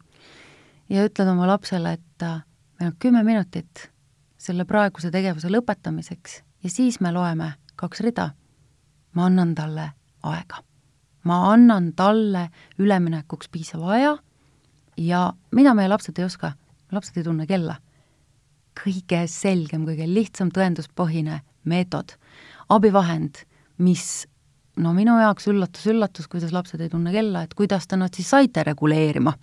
ja ütled oma lapsele, et meil on kümme minutit selle praeguse tegevuse lõpetamiseks ja siis me loeme kaks rida, ma annan talle aega. ma annan talle üleminekuks piisava aja ja mida meie lapsed ei oska, lapsed ei tunne kella. kõige selgem, kõige lihtsam tõenduspõhine meetod, abivahend, mis no minu jaoks üllatus-üllatus, kuidas lapsed ei tunne kella, et kuidas te nad siis saite reguleerima.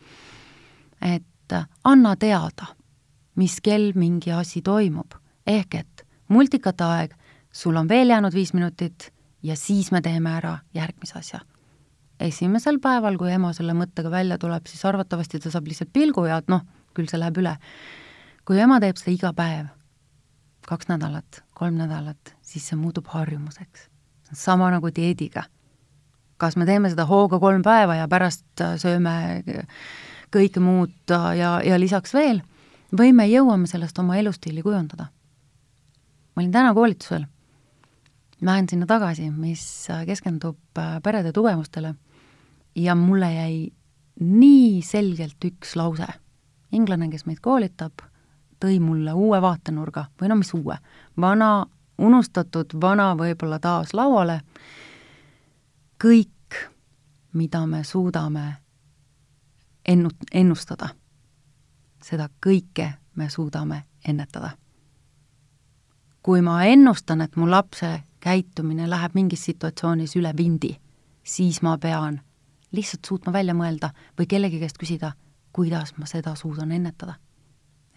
et anna teada, mis kell mingi asi toimub, ehk et multikate aeg, sul on veel jäänud viis minutit ja siis me teeme ära järgmise asja. Esimesel päeval, kui ema selle mõttega välja tuleb, siis arvatavasti ta saab lihtsalt pilgu ja et noh, küll see läheb üle. kui ema teeb seda iga päev, kaks nädalat, kolm nädalat, siis see muutub harjumuseks. sama nagu dieediga. kas me teeme seda hooga kolm päeva ja pärast äh, sööme kõike muud äh, ja, ja lisaks veel, või me jõuame sellest oma elustiili kujundada. ma olin täna koolitusel lähen sinna tagasi, mis äh, keskendub äh, perede tugevustele ja mulle jäi nii selgelt üks lause. inglane, kes meid koolitab, tõi mulle uue vaatenurga või no mis uue, vana, unustatud vana võib-olla taas lauale, kõik, mida me suudame ennu-, ennustada, seda kõike me suudame ennetada. kui ma ennustan, et mu lapse käitumine läheb mingis situatsioonis üle vindi, siis ma pean lihtsalt suutma välja mõelda või kellegi käest küsida, kuidas ma seda suudan ennetada.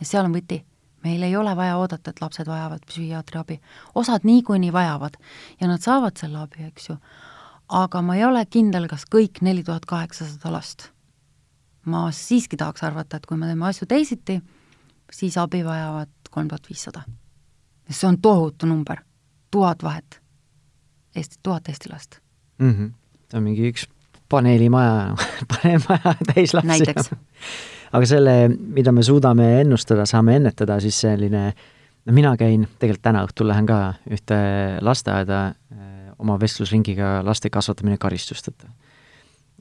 ja seal on võti. meil ei ole vaja oodata, et lapsed vajavad psühhiaatri abi. osad niikuinii vajavad ja nad saavad selle abi, eks ju, aga ma ei ole kindel, kas kõik neli tuhat kaheksasada last. ma siiski tahaks arvata, et kui me teeme asju teisiti, siis abi vajavad kolm tuhat viissada. see on tohutu number tuhat vahet, Eesti, tuhat eesti last mm. -hmm. see on mingi üks paneelimaja [LAUGHS] paneelmaja täis lapsi. aga selle, mida me suudame ennustada, saame ennetada, siis selline, no mina käin, tegelikult täna õhtul lähen ka ühte lasteaeda eh, oma vestlusringiga laste kasvatamine karistusteta.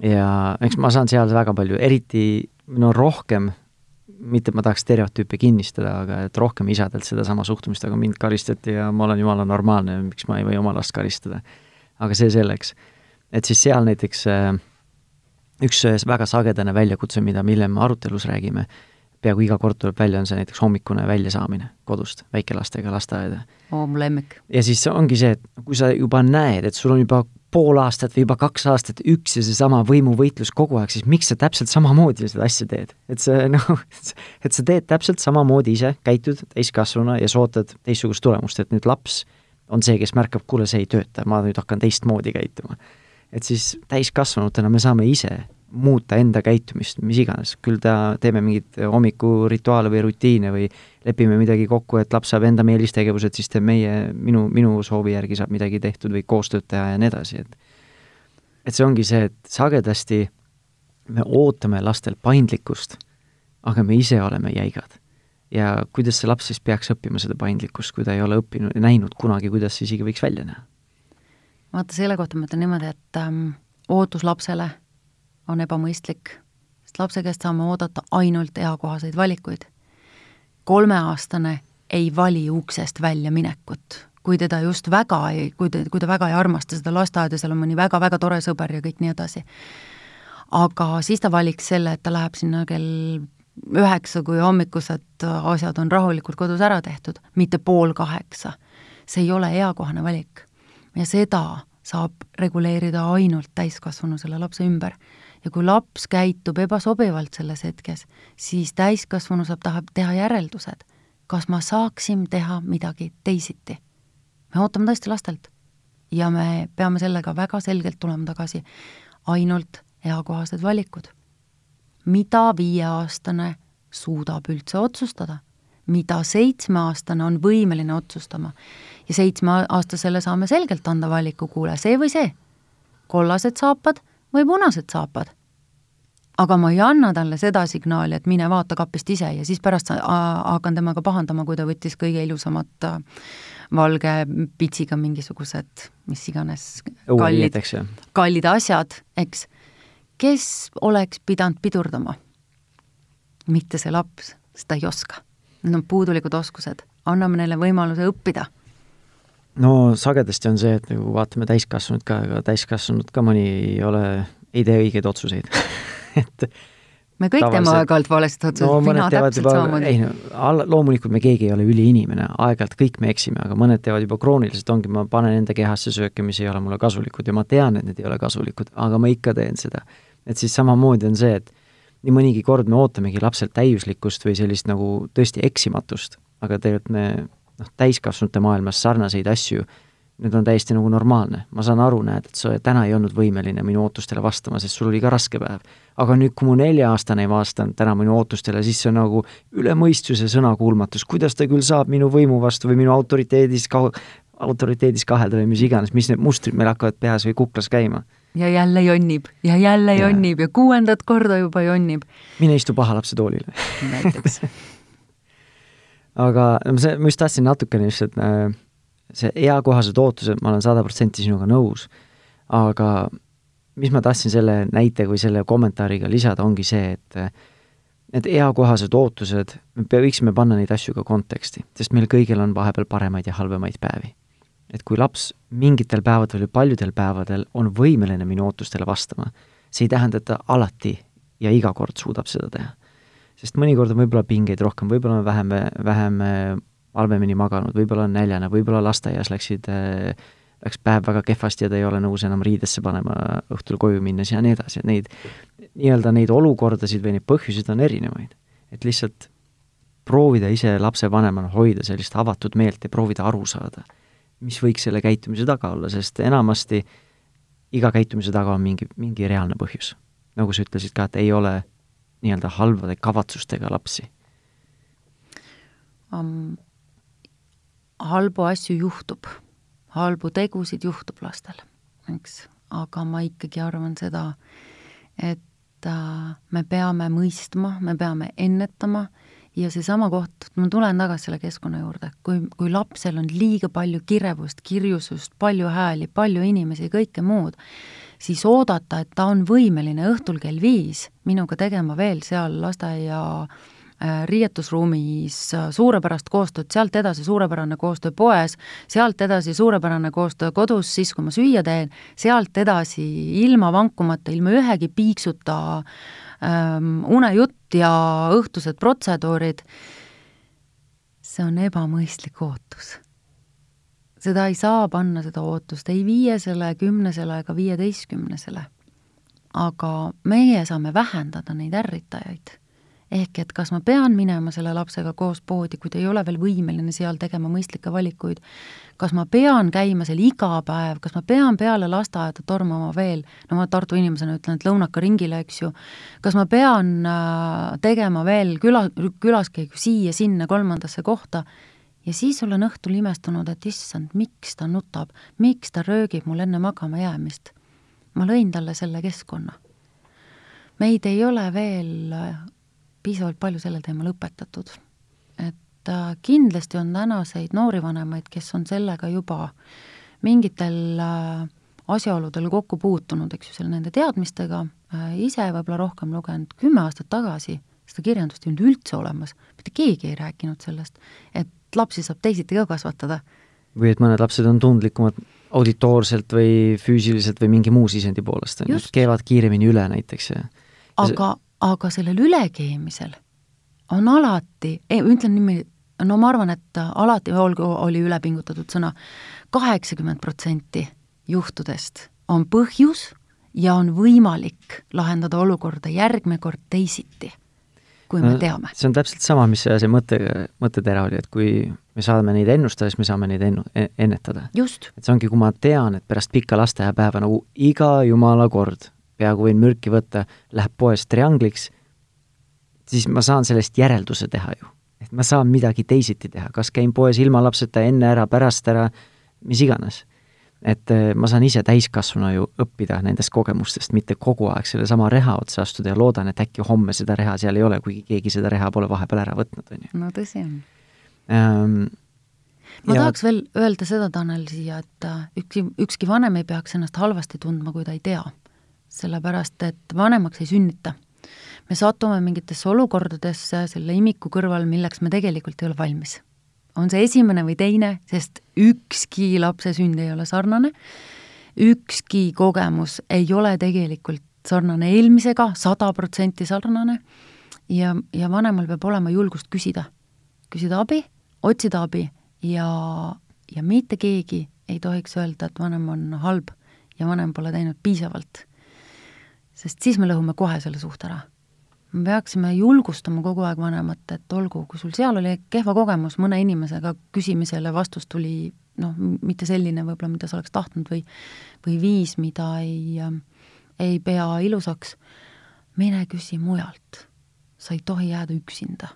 ja eks ma saan seal väga palju, eriti no rohkem mitte, et ma tahaks stereotüüpe kinnistada, aga et rohkem isadelt sedasama suhtumist, aga mind karistati ja ma olen jumala normaalne, miks ma ei või oma last karistada. aga see selleks. Et siis seal näiteks äh, üks äh, väga sagedane väljakutse, mida, me arutelus räägime, peaaegu iga kord tuleb välja, on see näiteks hommikune väljasaamine kodust väikelastega lasteaeda. oo, mu lemmik. ja siis ongi see, et kui sa juba näed, et sul on juba pool aastat või juba kaks aastat üks ja seesama võimuvõitlus kogu aeg, siis miks sa täpselt samamoodi seda asja teed? et see [LAUGHS] noh, et sa teed täpselt samamoodi ise, käitud täiskasvanuna ja sa ootad teistsugust tulemust, et nüüd laps on see, kes märkab, kuule, see ei tööta, ma nüüd hakkan teistmoodi käituma. Et siis täiskasvanutena me saame ise muuta enda käitumist, mis iganes, küll ta, teeme mingeid hommikurituaale või rutiine või lepime midagi kokku, et laps saab enda eelistegevused, siis teeb meie, minu, minu soovi järgi saab midagi tehtud või koostööd teha ja nii edasi, et et see ongi see, et sagedasti me ootame lastel paindlikkust, aga me ise oleme jäigad. ja kuidas see laps siis peaks õppima seda paindlikkust, kui ta ei ole õppinud näinud kunagi, kuidas see isegi võiks välja näha? Vaata, selle kohta ma ütlen niimoodi, et ähm, ootus lapsele on ebamõistlik, sest lapse käest saame oodata ainult eakohaseid valikuid. kolmeaastane ei vali uksest väljaminekut, kui teda just väga ei, kui ta, kui ta väga ei armasta seda lasteaeda, seal on mõni väga-väga tore sõber ja kõik nii edasi. aga siis ta valiks selle, et ta läheb sinna kell üheksa, kui hommikused asjad on rahulikult kodus ära tehtud, mitte pool kaheksa. see ei ole eakohane valik. Ja seda saab reguleerida ainult täiskasvanu selle lapse ümber. Ja kui laps käitub ebasobivalt selles hetkes, siis täiskasvanu saab taha teha järeldused, kas ma saaksin teha midagi teisiti. me ootame tõesti lastelt. Ja me peame sellega väga selgelt tulema tagasi, ainult eakohased valikud. mida viieaastane suudab üldse otsustada, mida seitsmeaastane on võimeline otsustama ja seitsmeaastasele saame selgelt anda valiku, kuule, see või see, kollased saapad või punased saapad. aga ma ei anna talle seda signaali, et mine vaata kapist ise ja siis pärast hakkan temaga pahandama, kui ta võttis kõige ilusamat äh, valge pitsiga mingisugused mis iganes kallid, kallid asjad, eks. kes oleks pidanud pidurdama? mitte see laps, sest ta ei oska. Need on puudulikud oskused, anname neile võimaluse õppida no sagedasti on see, et nagu vaatame täiskasvanud ka, ega täiskasvanud ka mõni ei ole, ei tee õigeid otsuseid [LAUGHS] et me kõik teeme aeg-ajalt valesti otsuseid no,, mina täpselt juba, samamoodi. ei no loomulikult me keegi ei ole üliinimene, aeg-ajalt kõik me eksime, aga mõned teevad juba krooniliselt, ongi, ma panen enda kehasse sööke, mis ei ole mulle kasulikud ja ma tean, et need ei ole kasulikud, aga ma ikka teen seda. et siis samamoodi on see, et nii mõnigi kord me ootamegi lapselt täiuslikkust või sellist nagu tõesti eksimatust, aga tegelikult me noh, täiskasvanute maailmas sarnaseid asju nüüd on täiesti nagu normaalne. ma saan aru, näed, et sa täna ei olnud võimeline minu ootustele vastama, sest sul oli ka raske päev. aga nüüd, kui mu nelja-aastane ei vastanud täna minu ootustele, siis see on nagu üle mõistuse sõnakuulmatus, kuidas ta küll saab minu võimu vastu või minu autoriteedis ka-, autoriteedis kahelda või mis iganes, mis need mustrid meil hakkavad peas või kuklas käima. ja jälle jonnib ja jälle ja. jonnib ja kuuendat korda juba jonnib. mine istu paha lapse toolile näiteks [LAUGHS] aga see, ma just tahtsin natukene just, et äh, see eakohased ootused, ma olen sada protsenti sinuga nõus, aga mis ma tahtsin selle näite või selle kommentaariga lisada, ongi see, et need eakohased ootused, me võiksime panna neid asju ka konteksti, sest meil kõigil on vahepeal paremaid ja halvemaid päevi. et kui laps mingitel päevadel või paljudel päevadel on võimeline minu ootustele vastama, see ei tähenda, et ta alati ja iga kord suudab seda teha. Sest mõnikord on võib-olla pingeid rohkem, võib-olla on vähem, vähem halvemini maganud, võib-olla on näljane, võib-olla lasteaias läksid, äh, läks päev väga kehvasti ja ta ei ole nõus enam riidesse panema õhtul koju minnes ja nii edasi, et neid nii-öelda neid olukordasid või neid põhjuseid on erinevaid. et lihtsalt proovida ise lapsevanemana hoida sellist avatud meelt ja proovida aru saada, mis võiks selle käitumise taga olla, sest enamasti iga käitumise taga on mingi, mingi reaalne põhjus. nagu sa ütlesid ka, et ei ole nii-öelda halbade kavatsustega lapsi? Um, halbu asju juhtub, halbu tegusid juhtub lastel, eks, aga ma ikkagi arvan seda, et äh, me peame mõistma, me peame ennetama ja seesama koht, ma tulen tagasi selle keskkonna juurde, kui, kui lapsel on liiga palju kirevust, kirjusust, palju hääli, palju inimesi, kõike muud, siis oodata, et ta on võimeline õhtul kell viis minuga tegema veel seal lasteaia äh, riietusruumis äh, suurepärast koostööd, sealt edasi suurepärane koostöö poes, sealt edasi suurepärane koostöö kodus, siis kui ma süüa teen, sealt edasi ilma vankumata, ilma ühegi piiksuta ähm, unejutt ja õhtused protseduurid, see on ebamõistlik ootus. Seda ei saa panna, seda ootust ei viiesele, kümnesele ega viieteistkümnesele. aga meie saame vähendada neid ärritajaid. Ehk et kas ma pean minema selle lapsega koos poodi, kui ta ei ole veel võimeline seal tegema mõistlikke valikuid, kas ma pean käima seal iga päev, kas ma pean peale lasteaeda tormama veel, no ma Tartu inimesena ütlen, et lõunaka ringile, eks ju, kas ma pean äh, tegema veel küla, külaskäigu siia-sinna kolmandasse kohta, ja siis olen õhtul imestunud, et issand, miks ta nutab, miks ta röögib mul enne magama jäämist. ma lõin talle selle keskkonna. meid ei ole veel piisavalt palju sellel teemal õpetatud. et äh, kindlasti on tänaseid noori vanemaid, kes on sellega juba mingitel äh, asjaoludel kokku puutunud, eks ju, selle nende teadmistega, äh, ise võib-olla rohkem lugenud, kümme aastat tagasi seda kirjandust ei olnud üldse olemas, mitte keegi ei rääkinud sellest, et lapsi saab teisiti ka kasvatada. või et mõned lapsed on tundlikumad auditoorselt või füüsiliselt või mingi muu sisendi poolest, on ju, keevad kiiremini üle näiteks ja aga, aga sellel ülekeemisel on alati, ütlen niimoodi, no ma arvan, et alati, olgu, oli ülepingutatud sõna, kaheksakümmend protsenti juhtudest on põhjus ja on võimalik lahendada olukorda järgmine kord teisiti, kui me no, teame. see on täpselt sama, mis see, mõte, mõttetera oli, et kui me saame neid ennustada, siis me saame neid ennu-, ennetada. et see ongi, kui ma tean, et pärast pikka lasteaiapäeva nagu iga jumala kord peaaegu võin mürki võtta, läheb poes triangliks, siis ma saan sellest järelduse teha ju. et ma saan midagi teisiti teha, kas käin poes ilma lapseta enne ära, pärast ära, mis iganes. Et eh, ma saan ise täiskasvanu ju õppida nendest kogemustest, mitte kogu aeg sellesama reha otsa astuda ja loodan, et äkki homme seda reha seal ei ole, kuigi keegi seda reha pole vahepeal ära võtnud, on ju. no tõsi on ähm,. ma tahaks veel öelda seda, Tanel, siia, et äh, ükski, ükski vanem ei peaks ennast halvasti tundma, kui ta ei tea. sellepärast, et vanemaks ei sünnita. me satume mingitesse olukordadesse selle imiku kõrval, milleks me tegelikult ei ole valmis on see esimene või teine, sest ükski lapse sünd ei ole sarnane, ükski kogemus ei ole tegelikult sarnane eelmisega, sada protsenti sarnane, ja, ja vanemal peab olema julgust küsida, küsida abi, otsida abi ja, ja mitte keegi ei tohiks öelda, et vanem on halb ja vanem pole teinud piisavalt. sest siis me lõhume kohe selle suhte ära me peaksime julgustama kogu aeg vanemat, et olgu, kui sul seal oli kehva kogemus mõne inimesega küsimisele, vastus tuli noh, mitte selline võib-olla, mida sa oleks tahtnud või või viis, mida ei, ei pea ilusaks, mine küsi mujalt. sa ei tohi jääda üksinda.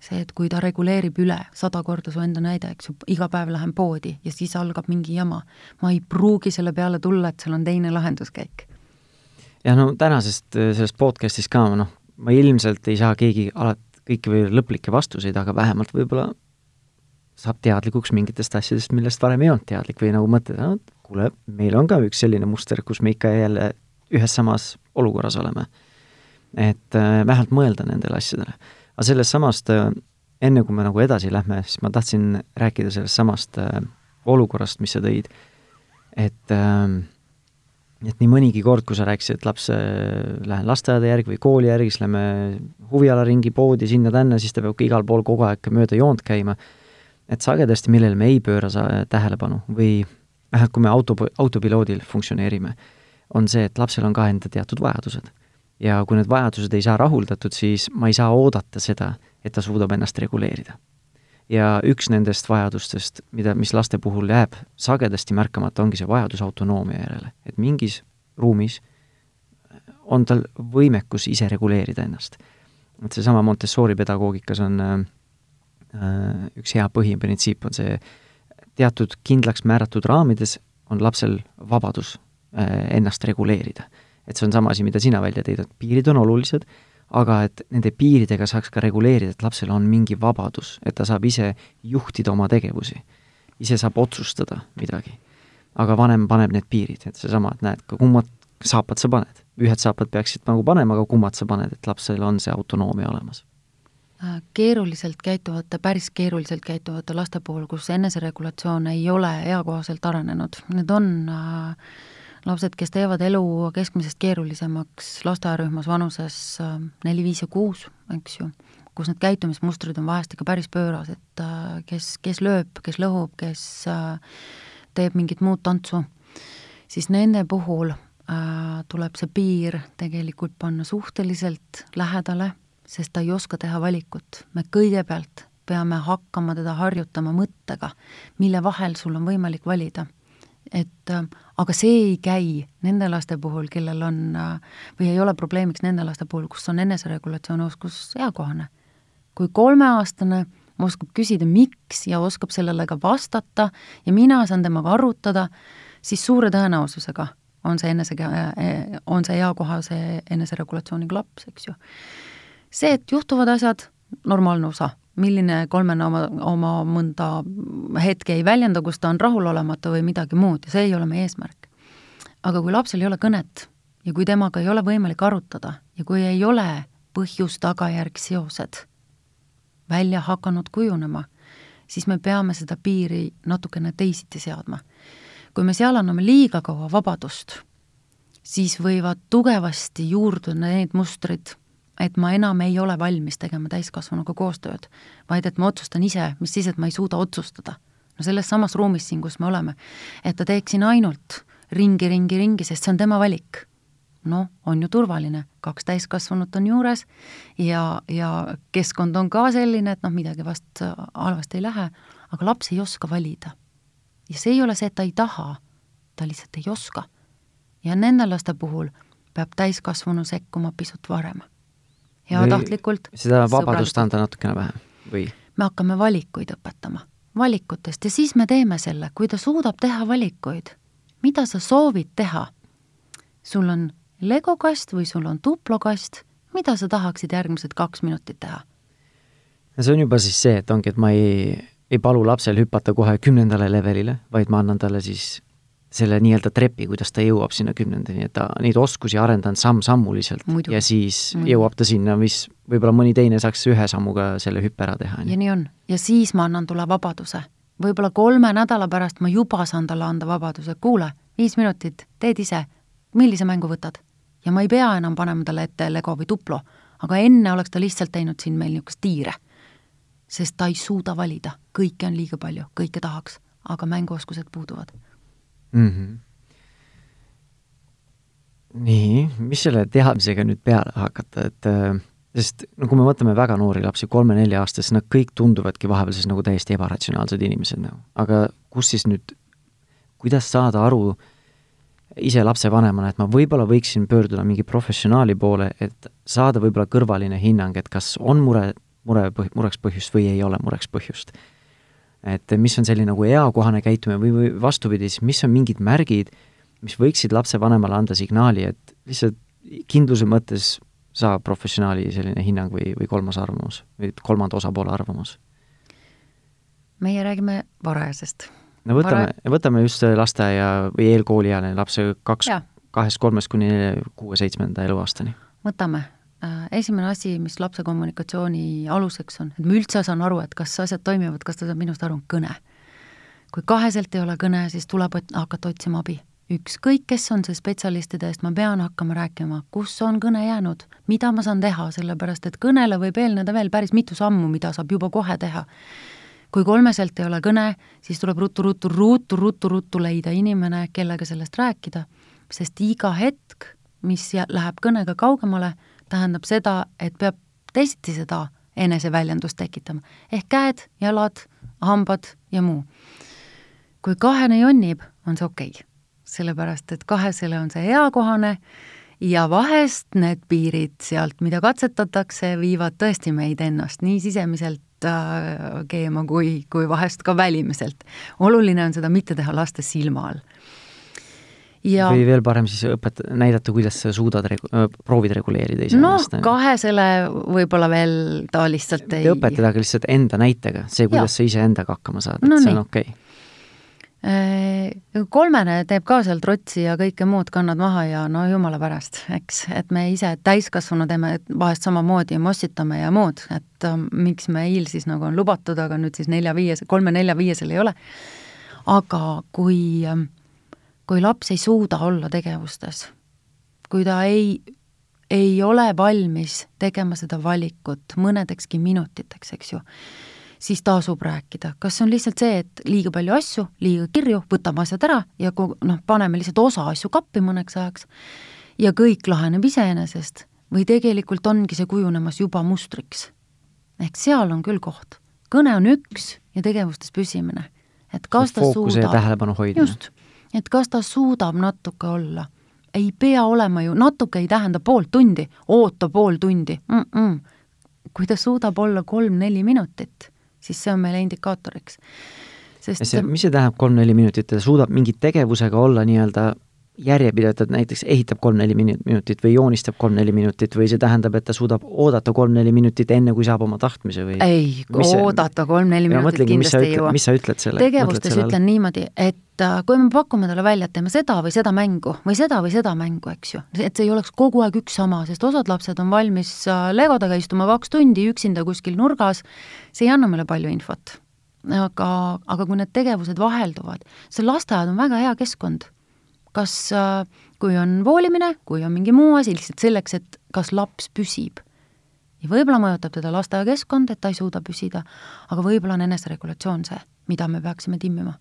see, et kui ta reguleerib üle sada korda su enda näide, eks ju, iga päev lähen poodi ja siis algab mingi jama, ma ei pruugi selle peale tulla, et seal on teine lahenduskäik ja no tänasest sellest podcast'ist ka noh, ma ilmselt ei saa keegi alati kõiki või lõplikke vastuseid, aga vähemalt võib-olla saab teadlikuks mingitest asjadest, millest varem ei olnud teadlik või nagu mõtled, no kuule, meil on ka üks selline muster, kus me ikka ja jälle ühes samas olukorras oleme. et äh, vähemalt mõelda nendele asjadele. aga sellest samast äh,, enne kui me nagu edasi lähme, siis ma tahtsin rääkida sellest samast äh, olukorrast, mis sa tõid, et äh, et nii mõnigi kord, kui sa rääkisid, et laps, äh, lähen lasteaeda järgi või kooli järgi, siis lähme huvialaringi, poodi, sinna-tänna, siis ta peab igal pool kogu aeg mööda joont käima, et sagedasti, millele me ei pööra tähelepanu või vähemalt kui me auto, autopiloodil funktsioneerime, on see, et lapsel on ka enda teatud vajadused. ja kui need vajadused ei saa rahuldatud, siis ma ei saa oodata seda, et ta suudab ennast reguleerida ja üks nendest vajadustest, mida, mis laste puhul jääb sagedasti märkamata, ongi see vajadus autonoomia järele. et mingis ruumis on tal võimekus ise reguleerida ennast. et seesama Montessori pedagoogikas on äh, äh, üks hea põhiprintsiip, on see teatud kindlaks määratud raamides on lapsel vabadus äh, ennast reguleerida. et see on sama asi, mida sina välja tõid, et piirid on olulised aga et nende piiridega saaks ka reguleerida, et lapsel on mingi vabadus, et ta saab ise juhtida oma tegevusi. ise saab otsustada midagi. aga vanem paneb need piirid, et seesama, et näed, kummad saapad sa paned. ühed saapad peaksid nagu panema, aga kummad sa paned, et lapsel on see autonoomia olemas äh, keeruliselt käituvate, päris keeruliselt käituvate laste puhul, kus eneseregulatsioon ei ole eakohaselt arenenud, need on äh, lapsed, kes teevad elu keskmisest keerulisemaks lasteaiarühmas vanuses äh, neli, viis ja kuus, eks ju, kus need käitumismustrid on vahest ikka päris pöörased, äh, kes, kes lööb, kes lõhub, kes äh, teeb mingit muud tantsu, siis nende puhul tuleb see piir tegelikult panna suhteliselt lähedale, sest ta ei oska teha valikut. me kõigepealt peame hakkama teda harjutama mõttega, mille vahel sul on võimalik valida et äh, aga see ei käi nende laste puhul, kellel on äh, või ei ole probleemiks nende laste puhul, kus on eneseregulatsiooni oskus eakohane. kui kolmeaastane oskab küsida, miks ja oskab sellele ka vastata ja mina saan temaga arutada, siis suure tõenäosusega on see enese, äh, on see eakohase eneseregulatsiooniga laps, eks ju. see, et juhtuvad asjad, normaalne osa milline kolmene oma, oma mõnda hetke ei väljenda, kus ta on rahulolematu või midagi muud ja see ei ole meie eesmärk. aga kui lapsel ei ole kõnet ja kui temaga ei ole võimalik arutada ja kui ei ole põhjus-tagajärg seosed välja hakanud kujunema, siis me peame seda piiri natukene teisiti seadma. kui me seal anname liiga kaua vabadust, siis võivad tugevasti juurduda need mustrid, et ma enam ei ole valmis tegema täiskasvanuga koostööd, vaid et ma otsustan ise, mis siis, et ma ei suuda otsustada. no selles samas ruumis siin, kus me oleme, et ta teeksin ainult ringi, ringi, ringi, sest see on tema valik. noh, on ju turvaline, kaks täiskasvanut on juures ja, ja keskkond on ka selline, et noh, midagi vast halvasti ei lähe, aga laps ei oska valida. ja see ei ole see, et ta ei taha, ta lihtsalt ei oska. ja nende laste puhul peab täiskasvanu sekkuma pisut varem heatahtlikult. seda vabadust anda natukene vähem või? me hakkame valikuid õpetama, valikutest ja siis me teeme selle, kui ta suudab teha valikuid, mida sa soovid teha? sul on legokast või sul on tuplokast, mida sa tahaksid järgmised kaks minutit teha? ja see on juba siis see, et ongi, et ma ei, ei palu lapsel hüpata kohe kümnendale levelile, vaid ma annan talle siis selle nii-öelda trepi, kuidas ta jõuab sinna kümnendani, et ta neid oskusi arendanud samm-sammuliselt ja siis Muidu. jõuab ta sinna, mis võib-olla mõni teine saaks ühe sammuga selle hüppe ära teha. ja nii on. ja siis ma annan talle vabaduse. võib-olla kolme nädala pärast ma juba saan talle anda vabaduse, kuule, viis minutit, teed ise, millise mängu võtad? ja ma ei pea enam panema talle ette Lego või Duplo, aga enne oleks ta lihtsalt teinud siin meil niisugust tiire. sest ta ei suuda valida, kõike on liiga palju, kõike tahaks, aga mänguoskused puuduvad mm. -hmm. nii, mis selle teadmisega nüüd peale hakata, et äh, sest no kui me võtame väga noori lapsi, kolme-nelja-aastased, nad kõik tunduvadki vahepeal siis nagu täiesti ebaratsionaalsed inimesed nagu, aga kus siis nüüd, kuidas saada aru ise lapsevanemana, et ma võib-olla võiksin pöörduda mingi professionaali poole, et saada võib-olla kõrvaline hinnang, et kas on mure, mure, mureks põhjust või ei ole mureks põhjust et mis on selline nagu eakohane käitumine või, või vastupidi, siis mis on mingid märgid, mis võiksid lapsevanemale anda signaali, et lihtsalt kindluse mõttes saab professionaali selline hinnang või, või kolmas arvamus või kolmanda osapoole arvamus? meie räägime varajasest. no võtame Vara..., võtame just lasteaia või eelkooliealine lapse kaks, kahest, kolmest kuni kuue-seitsmenda eluaastani. võtame esimene asi, mis lapse kommunikatsiooni aluseks on, et ma üldse saan aru, et kas asjad toimivad, kas ta saab minust aru, on kõne. kui kaheselt ei ole kõne, siis tuleb hakata otsima abi. ükskõik, kes on see spetsialistide eest, ma pean hakkama rääkima, kus on kõne jäänud, mida ma saan teha, sellepärast et kõnele võib eelneda veel päris mitu sammu, mida saab juba kohe teha. kui kolmeselt ei ole kõne, siis tuleb ruttu-ruttu, ruttu-ruttu-ruttu leida inimene, kellega sellest rääkida, sest iga hetk, mis läheb kõnega kaugemale, tähendab seda, et peab teisiti seda eneseväljendust tekitama. ehk käed, jalad, hambad ja muu. kui kahene jonnib, on see okei okay.. sellepärast, et kahesele on see eakohane ja vahest need piirid sealt, mida katsetatakse, viivad tõesti meid ennast nii sisemiselt äh, keema kui, kui vahest ka välimiselt. oluline on seda mitte teha laste silma all ja või veel parem siis õpet-, näidata, kuidas sa suudad regu-, proovid reguleerida iseennast. noh, kahesele võib-olla veel ta lihtsalt ei õpetada lihtsalt enda näitega, see, kuidas ja. sa iseendaga hakkama saad, et no, see on okei okay äh, kolmene teeb ka seal trotsi ja kõike muud kannad maha ja no jumala pärast, eks, et me ise täiskasvanu teeme vahest samamoodi, mossitame ja muud, et äh, miks meil siis nagu on lubatud, aga nüüd siis nelja-viies, kolme-nelja-viiesel ei ole. aga kui äh, kui laps ei suuda olla tegevustes, kui ta ei, ei ole valmis tegema seda valikut mõnedekski minutiteks, eks ju, siis tasub rääkida, kas see on lihtsalt see, et liiga palju asju, liiga kirju, võtame asjad ära ja noh, paneme lihtsalt osa asju kappi mõneks ajaks ja kõik laheneb iseenesest või tegelikult ongi see kujunemas juba mustriks. ehk seal on küll koht. kõne on üks ja tegevustes püsimine. et kas ta fookuse suudab ja tähelepanu hoidmine. just, et kas ta suudab natuke olla. ei pea olema ju, natuke ei tähenda poolt tundi, oota pool tundi mm. -mm. kui ta suudab olla kolm-neli minutit, siis see on meile indikaatoriks. sest see, mis see tähendab kolm-neli minutit, ta suudab mingi tegevusega olla nii-öelda järjepidevalt, näiteks ehitab kolm-neli minutit või joonistab kolm-neli minutit või see tähendab, et ta suudab oodata kolm-neli minutit, enne kui saab oma tahtmise või? ei, oodata kolm-neli minutit mõtlengi, kindlasti ei jõua. mis sa ütled selle? tegevustes ütlen niimoodi, et äh, kui me pakume talle välja, et teeme seda või seda mängu või seda või seda mängu, eks ju, et see ei oleks kogu aeg üks sama, sest osad lapsed on valmis äh, legodega istuma kaks tundi üksinda kuskil nurgas, see ei anna meile palju infot. aga, aga kui need tegevused vahelduvad, see lasteaed on väga hea keskkond kas, äh, kui on voolimine, kui on mingi muu asi, lihtsalt selleks, et kas laps püsib. ja võib-olla mõjutab teda lasteaiakeskkond, et ta ei suuda püsida, aga võib-olla on eneseregulatsioon see, mida me peaksime timmima.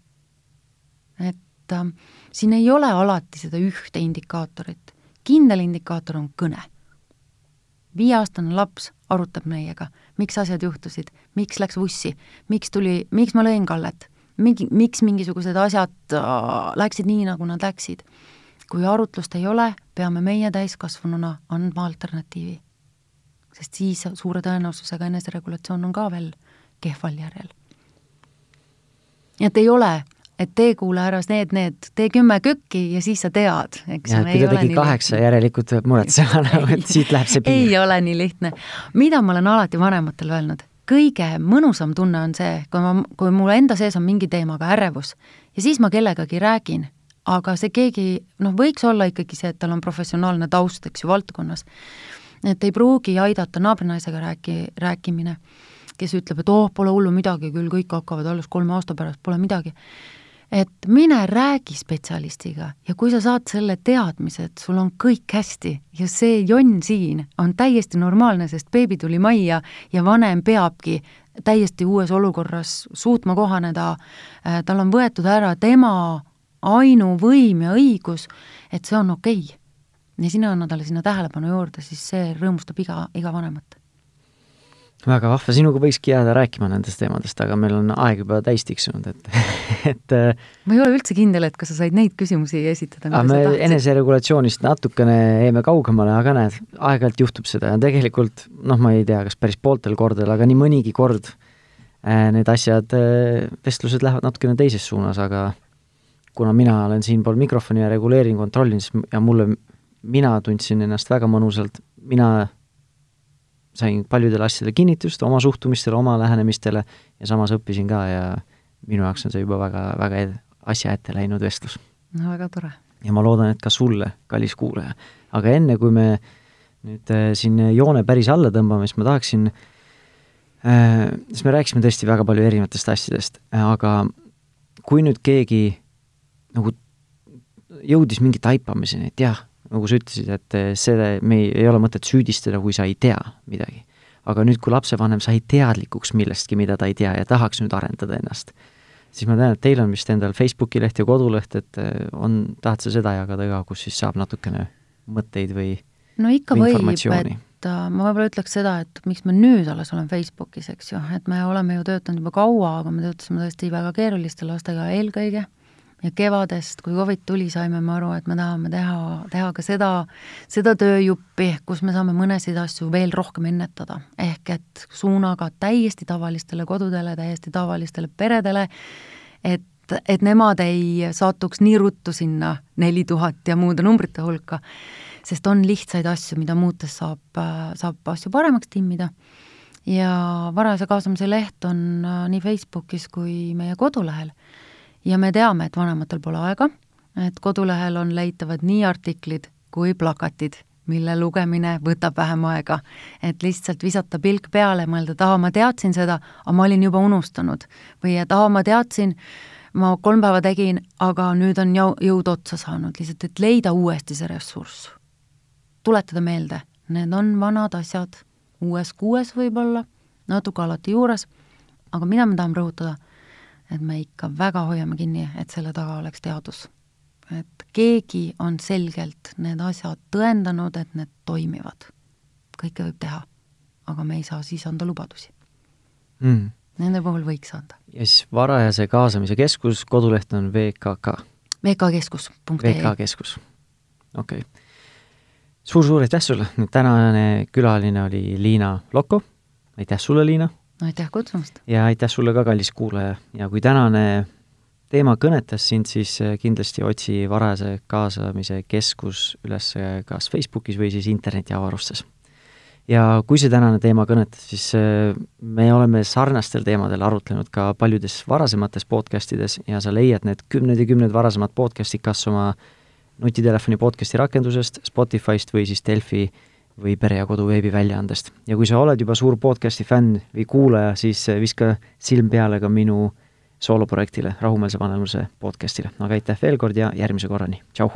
et äh, siin ei ole alati seda ühte indikaatorit. kindel indikaator on kõne. viieaastane laps arutab meiega, miks asjad juhtusid, miks läks vussi, miks tuli, miks ma lõin Kallet mingi, miks mingisugused asjad äh, läksid nii, nagu nad läksid. kui arutlust ei ole, peame meie täiskasvanuna andma alternatiivi. sest siis suure tõenäosusega eneseregulatsioon on ka veel kehval järjel. nii et ei ole et tee kuule ära need, need, tee kümme kökki ja siis sa tead, eks. jah, et kui ta tegi kaheksa, järelikult peab muretsema [LAUGHS] et siit läheb see piir. ei ole nii lihtne. mida ma olen alati vanematele öelnud, kõige mõnusam tunne on see, kui ma, kui mul enda sees on mingi teemaga ärevus ja siis ma kellegagi räägin, aga see keegi, noh, võiks olla ikkagi see, et tal on professionaalne taust, eks ju, valdkonnas. et ei pruugi aidata naabrinaisega rääki, rääkimine, kes ütleb, et oh, pole hullu midagi, küll kõik hakkavad alles kolme aasta pärast, pole midagi et mine räägi spetsialistiga ja kui sa saad selle teadmise, et sul on kõik hästi ja see jonn siin on täiesti normaalne, sest beebi tuli majja ja vanem peabki täiesti uues olukorras suutma kohaneda, äh, tal on võetud ära tema ainuvõim ja õigus, et see on okei. Okay.. ja sina anna talle sinna tähelepanu juurde, siis see rõõmustab iga, iga vanemat väga vahva, sinuga võikski jääda rääkima nendest teemadest, aga meil on aeg juba täis tiksunud, et, [LAUGHS] et äh, ma ei ole üldse kindel, et kas sa said neid küsimusi esitada, mida sa tahtsid. eneseregulatsioonist natukene jäime kaugemale, aga näed, aeg-ajalt juhtub seda ja tegelikult noh, ma ei tea, kas päris pooltel kordadel, aga nii mõnigi kord äh, need asjad äh,, vestlused lähevad natukene teises suunas, aga kuna mina olen siinpool mikrofoni ja reguleerin, kontrollin, siis ja mulle, mina tundsin ennast väga mõnusalt, mina sain paljudele asjadele kinnitust, oma suhtumistele, oma lähenemistele ja samas õppisin ka ja minu jaoks on see juba väga, väga ed-, asja ette läinud vestlus. no väga tore. ja ma loodan, et ka sulle, kallis kuulaja. aga enne, kui me nüüd äh, siin joone päris alla tõmbame, siis ma tahaksin äh,, siis me rääkisime tõesti väga palju erinevatest asjadest, aga kui nüüd keegi nagu jõudis mingi taipamiseni, et jah, nagu sa ütlesid, et eh, seda, me ei, ei ole mõtet süüdistada, kui sa ei tea midagi. aga nüüd, kui lapsevanem sai teadlikuks millestki, mida ta ei tea ja tahaks nüüd arendada ennast, siis ma tean, et teil on vist endal Facebooki leht ja koduleht, et eh, on, tahad sa seda jagada ka, kus siis saab natukene mõtteid või no ikka võib, et äh, ma võib-olla ütleks seda, et miks ma nüüd alles olen Facebookis, eks ju, et me oleme ju töötanud juba kaua, aga me töötasime tõesti väga keeruliste lastega eelkõige ja kevadest, kui Covid tuli, saime me aru, et me tahame teha, teha ka seda, seda tööjuppi, kus me saame mõnesid asju veel rohkem ennetada. ehk et suunaga täiesti tavalistele kodudele, täiesti tavalistele peredele, et, et nemad ei satuks nii ruttu sinna neli tuhat ja muude numbrite hulka, sest on lihtsaid asju, mida muutes saab, saab asju paremaks timmida ja varajase kaasamise leht on nii Facebookis kui meie kodulehel ja me teame, et vanematel pole aega, et kodulehel on leitavad nii artiklid kui plakatid, mille lugemine võtab vähem aega. et lihtsalt visata pilk peale, mõelda, et aa, ma teadsin seda, aga ma olin juba unustanud. või et aa, ma teadsin, ma kolm päeva tegin, aga nüüd on jõud otsa saanud, lihtsalt et leida uuesti see ressurss. tuletada meelde, need on vanad asjad, uues kuues võib-olla, natuke alati juures, aga mida me tahame rõhutada et me ikka väga hoiame kinni, et selle taga oleks teadus. et keegi on selgelt need asjad tõendanud, et need toimivad. kõike võib teha, aga me ei saa siis anda lubadusi mm.. Nende puhul võiks anda. ja siis varajase kaasamise keskus, koduleht on VKK? vkkeskus.ee VK-keskus, okei okay. suur-suur aitäh sulle, tänane külaline oli Liina Lokko, aitäh sulle, Liina aitäh kutsumast! ja aitäh sulle ka, kallis kuulaja, ja kui tänane teema kõnetas sind, siis äh, kindlasti otsi varase kaasamise keskus üles äh, kas Facebookis või siis internetiavarustes. ja kui see tänane teema kõnetas, siis äh, me oleme sarnastel teemadel arutlenud ka paljudes varasemates podcastides ja sa leiad need kümned ja kümned varasemad podcastid kas oma nutitelefoni podcasti rakendusest, Spotify'st või siis Delfi või Pere ja Kodu veebiväljaandest. ja kui sa oled juba suur podcasti fänn või kuulaja, siis viska silm peale ka minu sooloprojektile, Rahumeelse vanemluse podcastile. aga aitäh veel kord ja järgmise korrani, tšau!